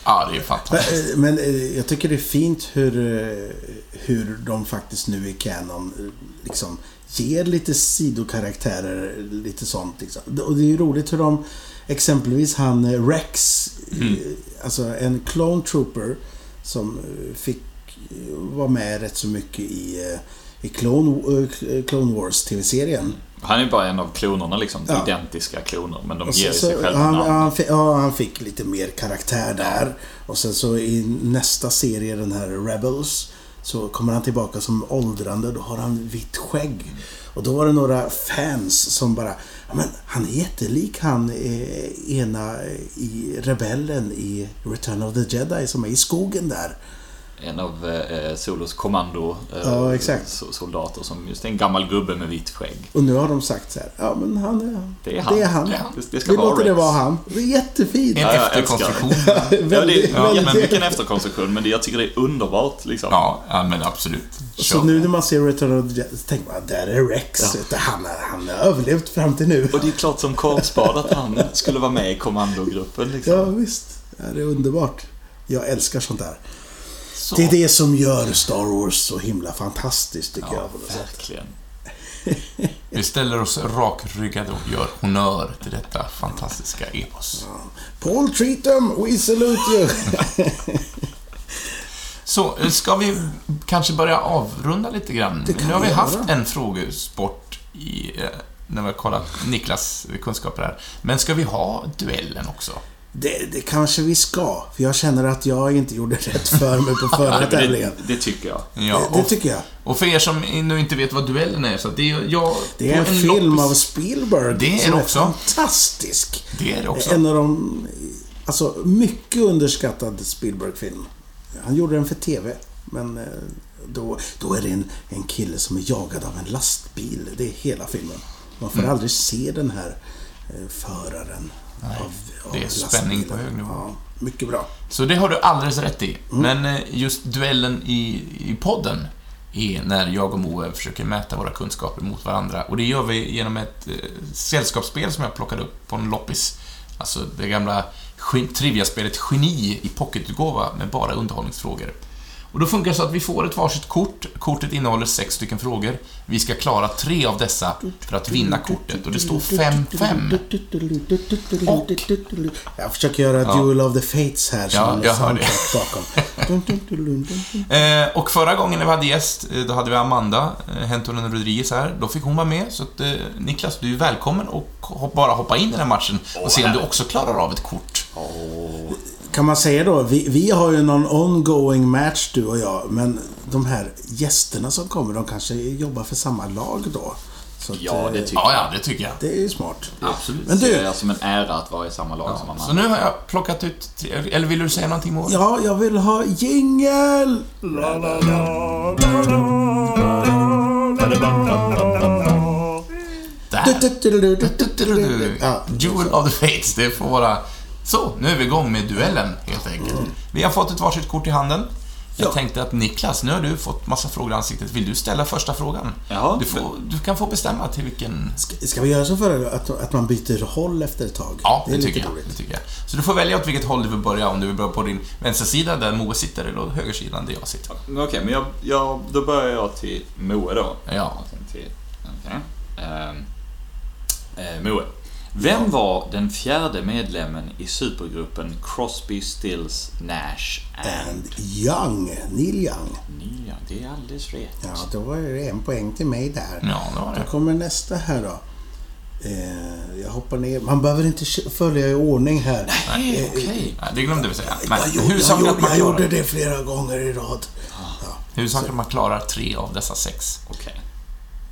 Ja, det är fantastiskt. Men, men eh, jag tycker det är fint hur, eh, hur de faktiskt nu i Canon eh, liksom ger lite sidokaraktärer, lite sånt liksom. Och det är ju roligt hur de, exempelvis han eh, Rex, eh, alltså en clone trooper som eh, fick eh, vara med rätt så mycket i, eh, i Clone, eh, Clone Wars TV-serien. Han är bara en av klonerna liksom, Ja. identiska kloner, men de Och ger så, sig så, själva han, namn. han, ja, han fick lite mer karaktär där. Och sen så i nästa serie, den här Rebels, så kommer han tillbaka som åldrande. Då har han vitt skägg. Och då var det några fans som bara men han är jättelik han eh, ena i Rebellen i Return of the Jedi som är i skogen där. En av eh, Solos kommando eh, Ja, som just är en gammal gubbe med vitt skägg. Och nu har de sagt så här, ja men han är Det är han. Det är han. Det är han. Det, det ska Vi vara låter det Rex. vara han. Det är jättefint. En Ja, efterkonstruktion. (laughs) Ja, det, Väldigt- ja, väldigt- men vilken efterkonstruktion, men det, jag tycker det är underbart liksom. Ja, ja, men absolut. Så nu när man ser Return of the Jedi så tänker man, där är Rex. Ja. Han, han har överlevt fram till nu. Och det är klart som korvspad att han skulle vara med i kommandogruppen liksom. Ja, visst. Ja, det är underbart. Jag älskar sånt där. Så. Det är det som gör Star Wars så himla fantastiskt, tycker jag. Något sätt. Verkligen. Vi ställer oss rakryggade och gör honör till detta fantastiska epos. Paul Treatham, we salute you! Så, eh, ska vi kanske börja avrunda lite grann? Nu har vi haft göra. en frågesport i, eh, när vi har kollat Niklas kunskaper här. Men ska vi ha duellen också? Det, det kanske vi ska, för jag känner att jag inte gjorde rätt för mig på (laughs) förra tävlingen. det, det tycker jag. Ja, det, det och, tycker jag. och för er som nu inte vet vad duellen är, så det är jag... Det är en, på film loppis- av Spielberg Det är som det är också. fantastisk. Det är det också. En av de... Alltså, mycket underskattad Spielberg-film. Han gjorde den för TV, men eh, då, då är det en, en kille som är jagad av en lastbil. Det är hela filmen. Man får Mm. aldrig se den här eh, föraren Nej, det är spänning på hög nivå. Ja, mycket bra. Så det har du alldeles rätt i. Mm. Men eh, just duellen i, i podden är när jag och Moe försöker mäta våra kunskaper mot varandra. Och det gör vi genom ett eh, sällskapsspel som jag plockade upp på en loppis. Alltså det gamla triviaspelet Geni i pocketutgåva med bara underhållningsfrågor. Och då funkar det så att vi får ett varsitt kort. Kortet innehåller sex stycken frågor. Vi ska klara tre av dessa för att vinna kortet. Och det står 5-5. Och- Jag försöker göra Ja. Duel of the Fates här som Ja, jag hör det. bakom. Eh, och förra gången när vi hade gäst, eh, då hade vi Amanda eh, Hentonen Rodriguez här. Då fick hon vara med, så att, eh, Niklas, du är välkommen och bara hoppa in i den här matchen och se om du också klarar av ett kort. Kan man säga då, vi, vi har ju någon ongoing match du och jag, men de här gästerna som kommer, de kanske jobbar för samma lag då? Så att, Ja, det eh, tycker Ja, ja, det tycker jag. det är ju smart. Absolut. Men jag. du- Det är som en ära att vara i samma lag som Så Amanda. nu har jag plockat ut tre, eller vill du säga någonting Moa? Ja, jag vill ha jingel! Där. Ja, Duel of the Fates, det får vara... Så, nu är vi igång med duellen, helt enkelt. Vi har fått ett varsitt kort i handen. Jag Ja. tänkte att Niklas, nu har du fått massa frågor i ansiktet. Vill du ställa första frågan? Du, får, du kan få bestämma till vilken... Ska, ska vi göra så för att, att man byter håll efter ett tag? Ja, är det, lite tycker jag, det tycker jag. Så du får välja åt vilket håll du vill börja. Om du vill börja på din vänstersida där Moe sitter eller högersidan där jag sitter. Okej, men jag, jag, då börjar jag till Moe då. Ja. Till, okej. Ehm, eh, Moe. Vem var den fjärde medlemmen i supergruppen Crosby, Stills, Nash and... And Young, Neil Young. Ja, det är alldeles rätt. Ja, då var det en poäng till mig där. Ja, det var Då det. kommer nästa här då. Eh, jag hoppar ner. Man behöver inte följa i ordning här. Nej, okej. Nej, Det glömde vi säga. Men jag gjorde, jag, gjorde, jag gjorde det flera gånger i rad. Ja. huvudsaken att man klarar tre av dessa sex. Okej.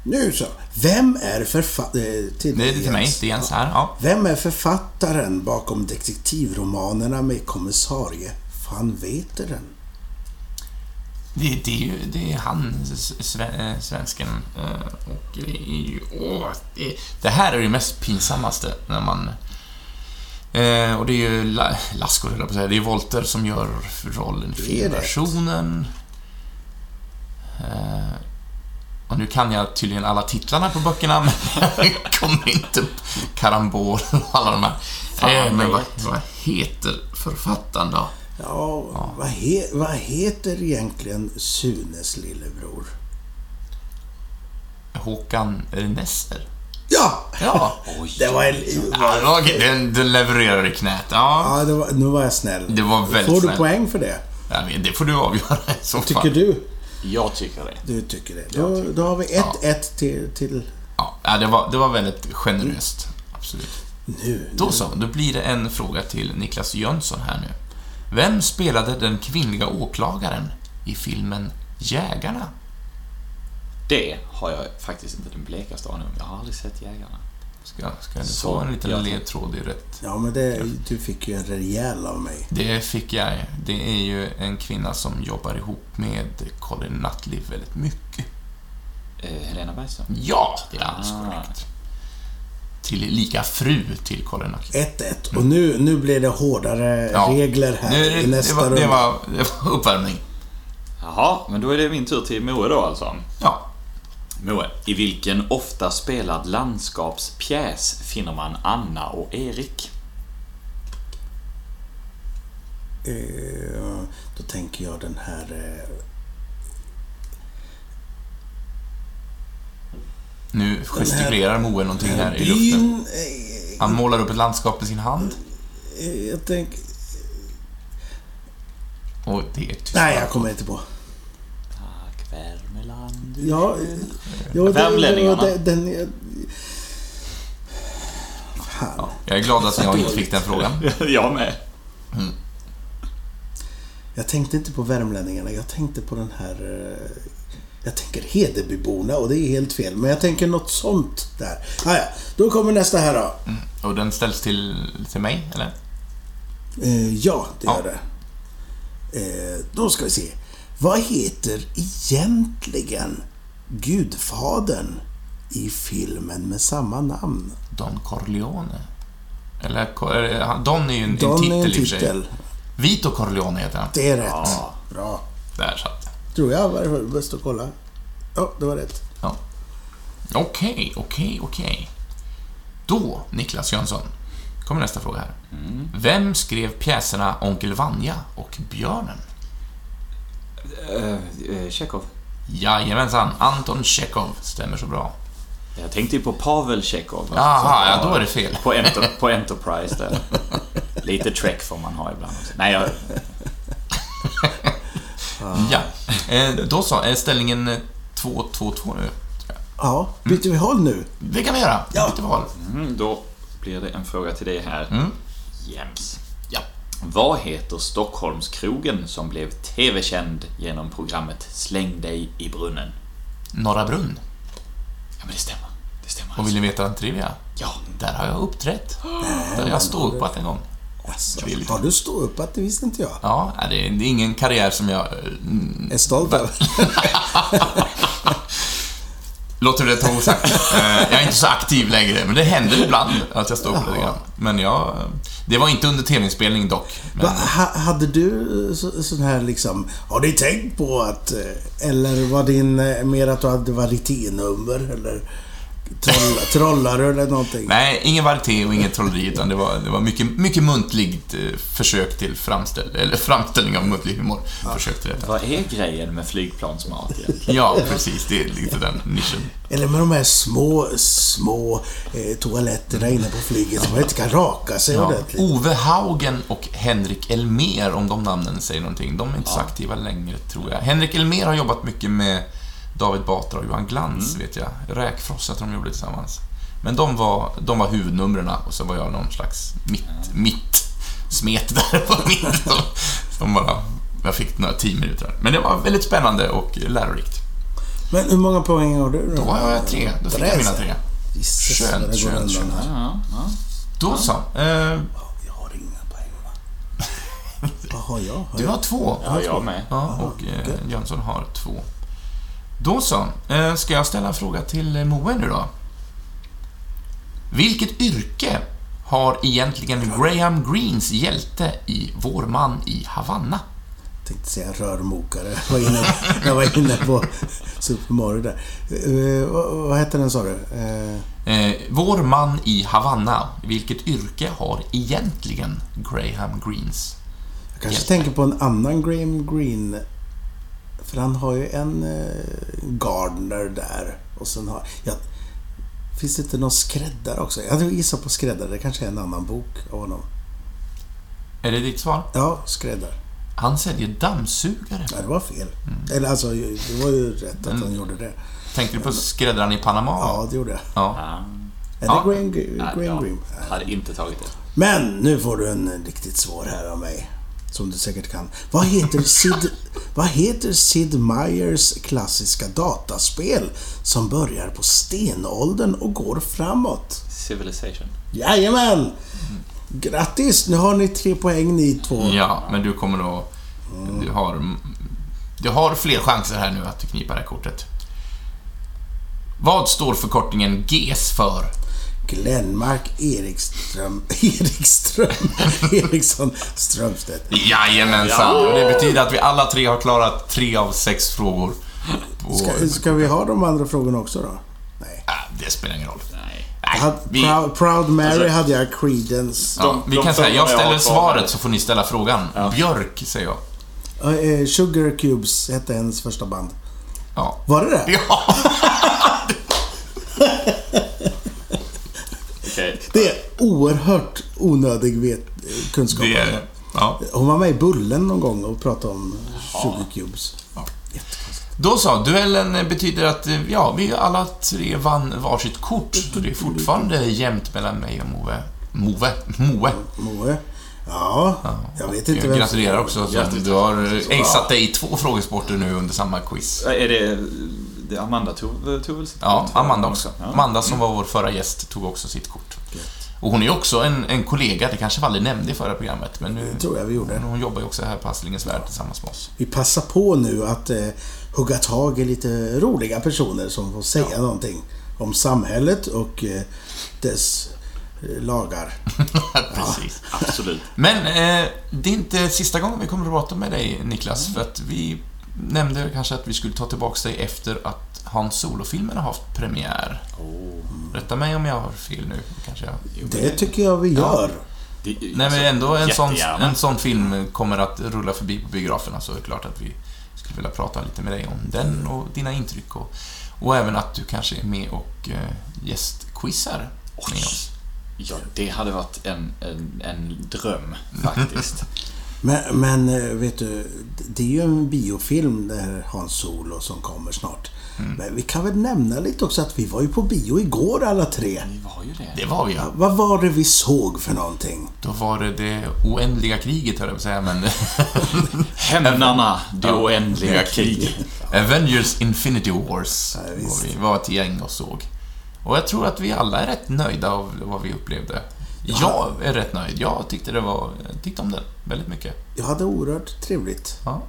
Nu så. Vem är författaren... Det är till mig. Det är Jens här. Ja. Vem är författaren bakom detektivromanerna med kommissarie van Veteren? Det, det är ju det är han, eh, svensken. Eh, Och det är ju... Åh, det, det här är det mest pinsammaste när man... Eh, och det är ju La, Lasko, höll jag på att säga. Det är Volter som gör rollen i filmversionen. Eh, nu kan jag tydligen alla titlarna på böckerna, men jag kommer inte på Karambol och alla de här. Fan, Eh, men vad vad, heter författaren då? Ja, Vad, he, vad heter egentligen Sunes lillebror? Håkan Ernester? Ja! Ja. (laughs) Det var en... Ja, den, den levererar i knät. Ja, Ja, det var, nu var jag snäll. det var väldigt Får du snällt. poäng för det? Ja, men det får du avgöra i så fall. Tycker du? Jag tycker det. Du tycker det. Då, då har vi 1-1 till, till Ja, det var, det var väldigt generöst. Absolut. nu. Då så, då blir det en fråga till Niklas Jönsson här nu. Vem spelade den kvinnliga åklagaren i filmen Jägarna? Det har jag faktiskt inte den blekaste aning om. Jag har aldrig sett Jägarna. Ska, ska du Så, få en liten ledtråd i rätt? Ja, men det, du fick ju en rejäl av mig. Det fick jag. Det är ju en kvinna som jobbar ihop med Colin Nutley väldigt mycket. Eh, Helena Bergström. Ja, det är alldeles Ah. korrekt. Till lika fru till Colin Nutley. 1-1. Och nu, nu blir det hårdare Ja. regler här Nu, i nästa det, var, runda. det, var, det var uppvärmning. Jaha, men då är det min tur till Moe då alltså. Ja. Moe, i vilken ofta spelad landskapspjäs finner man Anna och Erik? Eh, då tänker jag den här... Eh, Nu gestikulerar Moe någonting här i luften. Eh, Han målar upp ett landskap med sin hand. jag tänker... Och det är tyst. Nej, jag kommer inte på. Tack Ja, eh, jo, det- Värmlänningarna. Den, den, fan. Ja, jag är glad att jag inte fick den frågan. (laughs) jag med. Jag tänkte inte på värmlänningarna. Jag tänkte på den här... eh, Jag tänker Hedebyborna och det är helt fel. Men jag tänker något sånt där. Ah, ja, då kommer nästa här då. Och den ställs till, till mig, eller? Eh, ja, det Ja. gör det. Eh, då ska vi se. Vad heter egentligen Gudfadern i filmen med samma namn? Don Corleone. Eller, Don är ju en, en Don titel är en i och för sig. titel. Vito Corleone heter han. Det är rätt. Ja. Bra. Där satt det. Tror jag var det bäst att kolla. Ja, det var rätt. Ja. Okej, okej, okej. Då, Niklas Jönsson, kommer nästa fråga här. Vem skrev pjäserna Onkel Vanja och Björnen? Uh, uh, Tjechov. Jajamensan, Anton Tjechov. Stämmer så bra. Jag tänkte ju på Pavel Tjechov. Jaha, ja, då är det fel. På, Enter, på Enterprise där. Lite Trek får man ha ibland också. Nej, jag, (laughs) Ja. Eh, då så, är ställningen eh, 2-2-2 nu. Ja, byter vi håll nu? Det kan vi göra. Ja. Byter val. mm, då blir det en fråga till dig här. Mm. Jens. Vad heter Stockholmskrogen som blev TV-känd genom programmet Släng dig i brunnen? Norra Brunn. Ja, men det stämmer. Det stämmer. Och vill ni veta en trivia? Ja. Där har jag uppträtt. Där har jag ståuppat en gång. Alltså, har du stå upp att det visste inte jag. Ja, det är, ingen karriär som jag... eh, Är stolt över. (laughs) (laughs) Låter det ta osagt. (laughs) Eh, jag är inte så aktiv längre, men det händer ibland att jag står upp lite grann. Men jag... Det var inte under tv-inspelning dock. Men, Va, ha, hade du så, sån här liksom... Har ni tänkt på att... eh, Eller var din eh, mer att du hade variténummer eller... troll, trollar eller någonting? Nej, ingen varieté och inget trolleri, utan det var, det var mycket, mycket muntligt eh, försök till framställ, eller framställning av muntlig humor. Försök till detta. Vad är grejen med flygplansmat egentligen? Ja, precis. Det är lite den nischen. Eller med de här små, små eh, toaletterna inne på flyget som man inte kan raka sig Ja. ordentligt. Ove Haugen och Henrik Elmer, om de namnen säger någonting. De är inte så aktiva längre, tror jag. Henrik Elmer har jobbat mycket med David Batra och Johan Glans, vet jag. Räkfrost att de gjorde tillsammans. Men de var, de var huvudnumren och så var jag någon slags mitt, mitt smet där på mitt. (laughs) Som, bara, jag fick några tio minuter. Men det var väldigt spännande och lärorikt. Men hur många poäng har du Då har jag tre. Då fick jag mina tre. Gisses, Skönt, skönt, skönt. Ja, ja. Då så. Eh, Jag har inga poäng va? (laughs) Vad har jag? Har du jag? har två. ja jag med. Ja, och eh, Jönsson har två. Då så. Eh, ska jag ställa en fråga till eh, Moe nu då? Vilket yrke har egentligen Graham Greens hjälte i Vår man i Havanna? tänkte säga rörmokare. Jag var inne, jag var inne på Super Mario där. Eh, vad, vad hette den sa du? Eh, Eh, vår man i Havanna. Vilket yrke har egentligen Graham Greens? jag kanske Hjälp tänker på en annan Graham Greene. För han har ju en eh, Gardner där. Och sen har... Ja, finns det inte någon skräddare också? Jag hade gissat på skräddare. Det kanske är en annan bok av honom. Är det ditt svar? Ja, skräddare. Han säljer dammsugare. Nej, det var fel. Eller alltså, det var ju rätt att han gjorde det. Tänkte du på skräddaren i Panama? Ja, det gjorde jag. Ja. Ja. Är Ja. det Graham, Nej, Graham ja, Greene? hade inte tagit det. Men nu får du en riktigt svår här av mig. Som du säkert kan. Vad heter Sid, vad heter Sid Meier's klassiska dataspel som börjar på stenåldern och går framåt? Civilization. Jajamän! Grattis! Nu har ni tre poäng ni två. Ja, men du kommer att... Du har, du har fler chanser här nu att knipa det här kortet. Vad står förkortningen GES för? Glenmark Erikström... (laughs) Erikström... Eriksson Strömstedt. Jajamensan! Och det betyder att vi alla tre har klarat tre av sex frågor. Ska, ska vi ha de andra frågorna också då? Nej. Ah, det spelar ingen roll. Nej. Had, vi, Proud, Proud Mary Alltså- hade jag Creedence. ja, vi kan säga, jag ställer svaret så får ni ställa frågan. Björk, säger jag. Eh, Sugar Cubes hette hennes första band. Ja. Var det det? Ja. (laughs) (laughs) Det är oerhört onödig vet, kunskap. det är... Ja. Hon var med i Bullen någon gång och pratade om Sugar Cubes. Då så, duellen betyder att eh, ja, vi alla tre vann varsitt kort. Så det är fortfarande jämnt mellan mig och Moe. Moe? Moe. Moe? Ja, jag vet inte Jag vem gratulerar också Grattis. du har eh, aceat dig i två frågesporter nu under samma quiz. Är det... det Amanda tog, tog väl sitt Ja, kort? Amanda också. Ja. Amanda som var vår förra gäst tog också sitt kort. Och hon är också en, en kollega, det kanske aldrig nämnde i förra programmet, men nu... Det tror jag vi gjorde. Hon jobbar ju också här på Astlingens Värld tillsammans med oss. Vi passar på nu att eh, hugga tag i lite roliga personer som får säga någonting om samhället och eh, dess eh, lagar. (laughs) Precis. Absolut. Men eh, det är inte sista gången vi kommer att prata med dig, Niklas, för att vi nämnde kanske att vi skulle ta tillbaka dig efter att Hans Solo-filmen har haft premiär. Rätta mig om jag har fel nu, kanske jag... Det tycker jag vi gör. Det, Nej, men ändå en sån, en sån film kommer att rulla förbi på biograferna så är det klart att vi skulle vilja prata lite med dig om den och dina intryck och, och även att du kanske är med och uh, gästquizar med oss. Ja, det hade varit en, en, en dröm faktiskt. (laughs) Men, men eh, vet du, det är ju en biofilm det här Hans Solo som kommer snart. Mm. Men vi kan väl nämna lite också att vi var ju på bio igår alla tre. Vi var ju det. Det var vi ja. Vad var det vi såg för någonting? Då var det det oändliga kriget höll jag på att säga, men (laughs) Hämnarna, det oändliga kriget. Avengers Infinity Wars Ja, var vi var ett gäng och såg. Och jag tror att vi alla är rätt nöjda av vad vi upplevde. Jag är rätt nöjd. Jag tyckte det var... Jag tyckte om den väldigt mycket. Jag hade oerhört trevligt. Ja.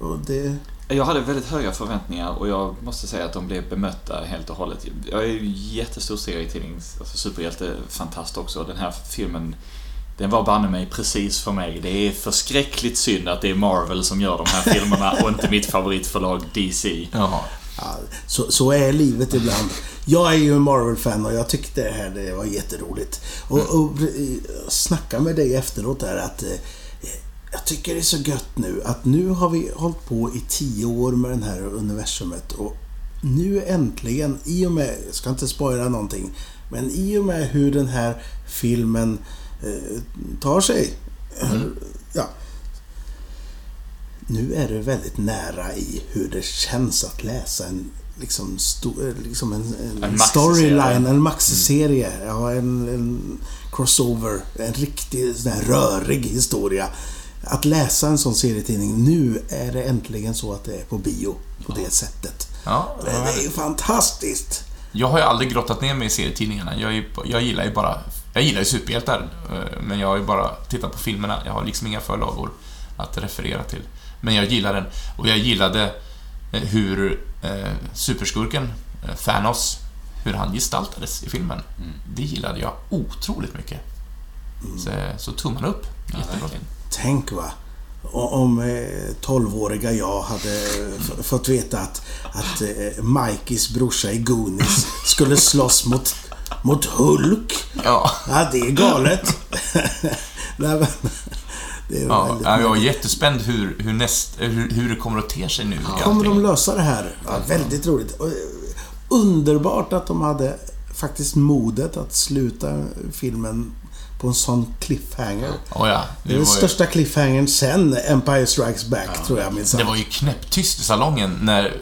Och det... Jag hade väldigt höga förväntningar och jag måste säga att de blev bemötta helt och hållet. Jag är ju jättestor serietidnings, alltså superhjältefantast också. Den här filmen, den var banne mig precis för mig. Det är förskräckligt synd att det är Marvel som gör de här filmerna och inte mitt favoritförlag DC. Jaha. Ja, så, så är livet ibland. Jag är ju en Marvel-fan och jag tyckte det här det var jätteroligt. Och, och eh, snacka med dig efteråt där att eh, jag tycker det är så gött nu att nu har vi hållit på i tio år med det här universumet och nu äntligen, i och med, jag ska inte spoila någonting, men i och med hur den här filmen eh, tar sig. Mm. Ja. Nu är det väldigt nära i hur det känns att läsa en liksom, sto, liksom en, en, En storyline, en maxiserie. Ja, en, en crossover. En riktig sån här rörig historia. Att läsa en sån serietidning, nu är det äntligen så att det är på bio på det sättet. Ja, Det är ju fantastiskt. Jag har ju aldrig grottat ner mig i serietidningarna. Jag, är, jag gillar ju bara... Jag gillar ju superhjältar, eh, men jag har ju bara tittat på filmerna. Jag har liksom inga förlagor att referera till. Men jag gillar den. Och jag gillade eh, hur eh, superskurken, eh, Thanos, hur han gestaltades i filmen. Det gillade jag otroligt mycket. Så, så tummen upp. Jättebra film. Tänk va. Om eh, 12-åriga jag hade fått veta att, att eh, Mikeys brorsa i Goonies skulle slåss mot, mot Hulk. Ja. Ja, det är galet. (laughs) Nej, men, det är Ja, jag är jättespänd hur, hur, näst, hur, hur det kommer att te sig nu. i Kommer de lösa det här? Ja, väldigt roligt. Eh, Underbart att de hade faktiskt modet att sluta filmen på en sån cliffhanger. Oh, ja, Det är den var ju- största cliffhangern sen Empire Strikes Back, tror jag minsann. Det var ju knäpptyst i salongen när,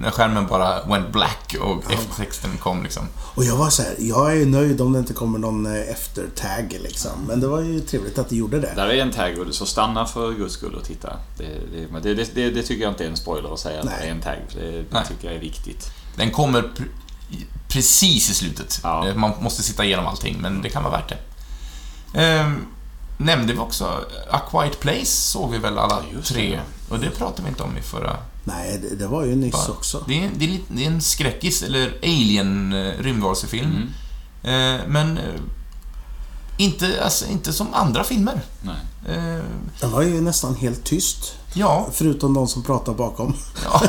när skärmen bara went black och eftertexten kom liksom. Och jag var så här, jag är nöjd om det inte kommer någon eh, eftertag liksom. Men det var ju trevligt att det gjorde det. Där är en tag, och så stanna för guds skull och titta. Det, det, det, det, det, det tycker jag inte är en spoiler att säga att Nej. det är en tag. För det, det Nej. tycker jag är viktigt. Den kommer pr precis i slutet. Ja. Man måste sitta igenom allting, men det kan vara värt det. Ehm, nämnde vi också A Quiet Place såg vi väl alla Ja, just det, tre. ja. Och det pratade vi inte om i förra... Nej, det, det var ju nyss bara- också. Det är, det, är lite, det är en skräckis, eller alien eh, rymdvarelsefilm. Mm. Eh, men eh, inte, alltså, inte som andra filmer. Nej. Eh, Den var ju nästan helt tyst. Ja, Förutom de som pratade bakom. (laughs) ja.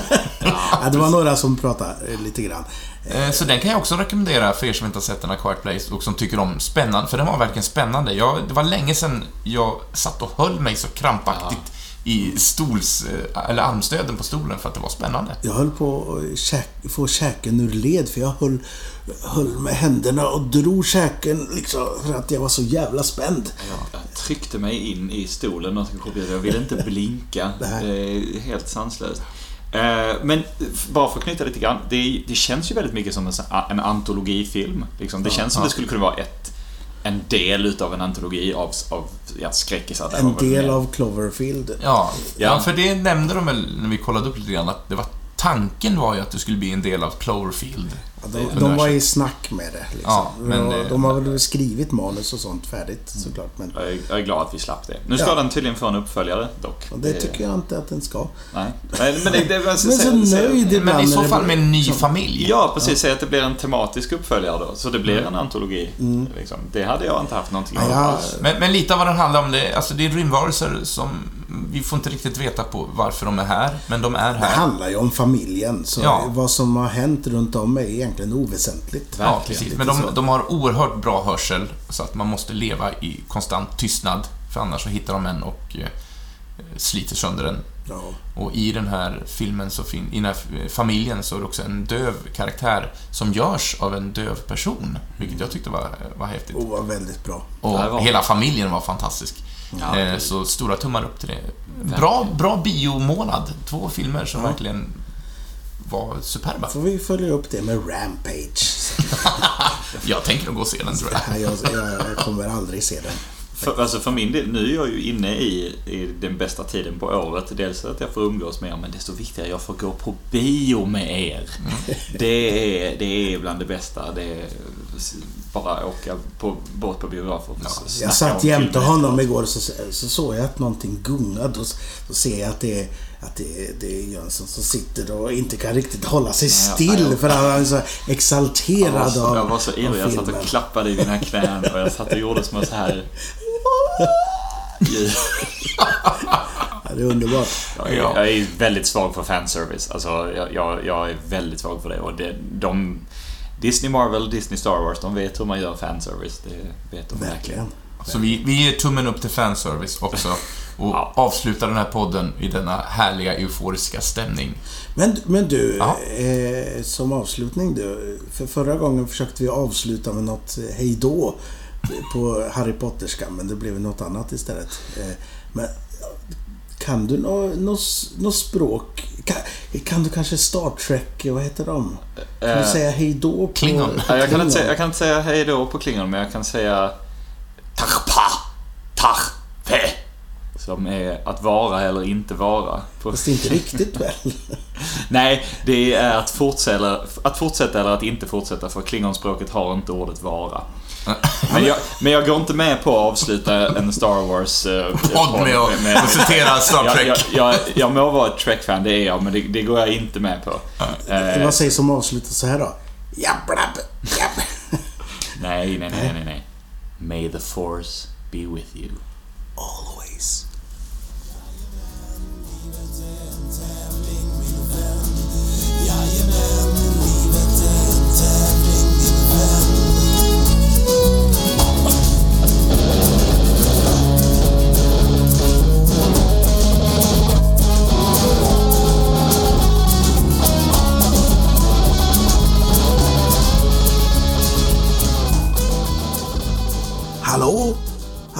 Ja, det var några som pratade lite grann. Eh, Så den kan jag också rekommendera för er som inte har sett den, A Quiet Place, och som tycker om spännande, för den var verkligen spännande. Jag, det var länge sedan jag satt och höll mig så krampaktigt i stols, eh, eller armstöden på stolen för att det var spännande. Jag höll på att käk, få käken ur led för jag höll, höll med händerna och drog käken liksom för att jag var så jävla spänd. Jag tryckte mig in i stolen och jag ville inte (laughs) blinka. Det är helt sanslöst. Eh, Men bara för att knyta lite grann. Det, det känns ju väldigt mycket som en, en antologifilm. Liksom. Det känns som Ja. det skulle kunna vara ett, en del utav en antologi av, av ja, skräckisar. En del av Cloverfield. Ja, ja. Ja. för det nämnde de väl när vi kollade upp lite grann, att det var tanken var ju att det skulle bli en del av Cloverfield. Ja, de, de var i snack med det. Liksom. Ja, men det- de har väl skrivit manus och sånt färdigt såklart. Men Jag är, jag är glad att vi slapp det. Nu ska Ja. den tydligen få en uppföljare dock. och det tycker jag inte att den ska. Nej. Nej, men det, det, men, Men så nöjd ibland. Men i så det fall med en ny familj. Ja, precis. Säg att det blir en tematisk uppföljare då. Så det blir en antologi. Liksom. Det hade jag inte haft någonting Ja, emot alls. Men, men lite av vad den handlar om, det, alltså det är rymdvarelser som vi får inte riktigt veta på varför de är här, men de är Det här. handlar ju om familjen. Så Ja. vad som har hänt runt om är egentligen oväsentligt. Ja, precis. Men de, de har oerhört bra hörsel, så att man måste leva i konstant tystnad, för annars så hittar de en och eh, sliter sönder den. Ja. Och i den här filmen, så fin- i den här familjen, så är det också en döv karaktär som görs av en döv person, vilket jag tyckte var, var häftigt. Och var väldigt bra. Och var- hela familjen var fantastisk. Ja, Eh, Så stora tummar upp till det. Bra, bra biomånad. Två filmer som Ja. verkligen var superba. Får vi följa upp det med Rampage. (laughs) Jag tänker nog gå och se den, tror jag. Nej, jag, jag kommer aldrig se den. För, alltså för min del, nu är jag ju inne i, i den bästa tiden på året. Dels att jag får umgås med er, men desto viktigare jag får gå på bio med er. Det, är, det är bland det bästa. Det är bara åka på båt på biograf och Ja, Jag satt jämte honom igår så, så såg jag att någonting gungade. Så, så ser jag att det är, att det det är Jönsson som sitter och inte kan riktigt hålla sig still. nej. För han är så Jag exalterad så, av jag var så ivrig. Jag satt och klappade i mina knän och jag satt och gjorde små så här... (laughs) Ja, det är underbart. Jag är, Ja. jag är väldigt svag för fanservice. Alltså, jag, jag, jag är väldigt svag för det. Och det, de, Disney Marvel, Disney Star Wars, de vet hur man gör fanservice. Det vet de verkligen. Verkligen. Så vi, vi ger tummen upp till fanservice också. Och Ja. avslutar den här podden i denna härliga euforiska stämning. Men, men du, Ja. eh, som avslutning du. För förra gången försökte vi avsluta med något eh, hej då på Harry Potterska, men det blev något annat istället. Eh, men kan du något nå, nå språk? Kan, kan du kanske Star Trek, vad heter de? Kan du Eh, säga hej då på Klingon. Ja, jag, kan Klingon? inte säga, jag kan inte säga hej då på Klingon, men jag kan säga Som är att vara eller inte vara. På, Fast inte riktigt väl? (laughs) nej, det är att fortsätta, att fortsätta eller att inte fortsätta, för klingonspråket har inte ordet vara. Men jag, men jag går inte med på att avsluta en Star Wars... eh, Podd med att citera Star jag, Trek. jag, jag, jag må vara ett Trek-fan, det är jag, men det, det går jag inte med på. Eh, Vad sägs om avslutet så här då? Jabblab, jabb. nej, nej, nej, nej, nej. May the force be with you. Always.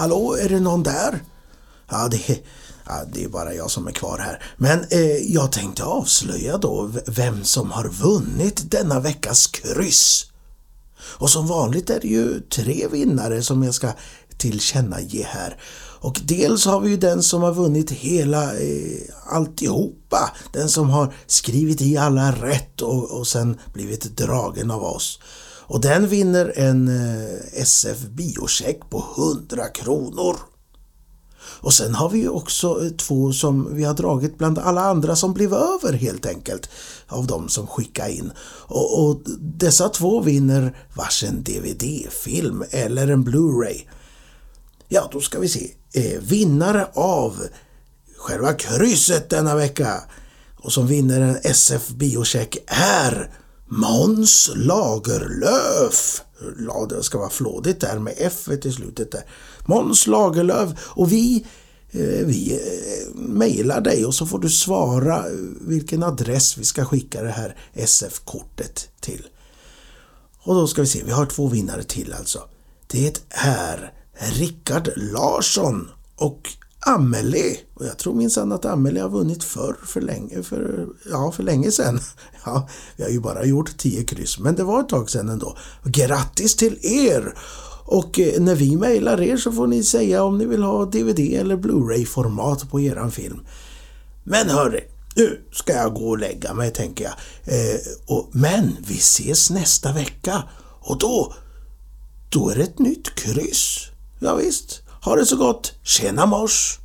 Hallå, är det någon där? Ja, det, är- ja, det är bara jag som är kvar här. Men eh, jag tänkte avslöja då vem som har vunnit denna veckas kryss. Och som vanligt är det ju tre vinnare som jag ska tillkännage här. Och dels har vi ju den som har vunnit hela eh, alltihopa. Den som har skrivit i alla rätt och, och sen blivit dragen av oss. Och den vinner en eh, SF biocheck på 100 kronor. Och sen har vi ju också eh, två som vi har dragit bland alla andra som blev över helt enkelt av de som skickade in. Och, och dessa två vinner varsin DVD-film eller en Blu-ray. Ja, då ska vi se. Eh, vinnare av själva krysset denna vecka och som vinner en SF biocheck är Måns Lagerlöf. Ja, det ska vara flådigt där med F i slutet där. Måns Lagerlöf och vi eh, vi eh, mejlar dig och så får du svara eh, vilken adress vi ska skicka det här SF-kortet till. Och då ska vi se, vi har två vinnare till alltså. Det är Rickard Larsson och Amelie. Och jag tror minsann att Amelie har vunnit förr, för länge, för, ja, för länge sedan. (laughs) Ja, vi har ju bara gjort tio kryss, men det var ett tag sedan ändå. Grattis till er! Och eh, när vi mejlar er så får ni säga om ni vill ha DVD eller Blu-ray-format på eran film. Men hörni, nu ska jag gå och lägga mig tänker jag. Eh, och, men vi ses nästa vecka och då, då är det ett nytt kryss. Ja, visst. Ha det så gott. Tjena mors!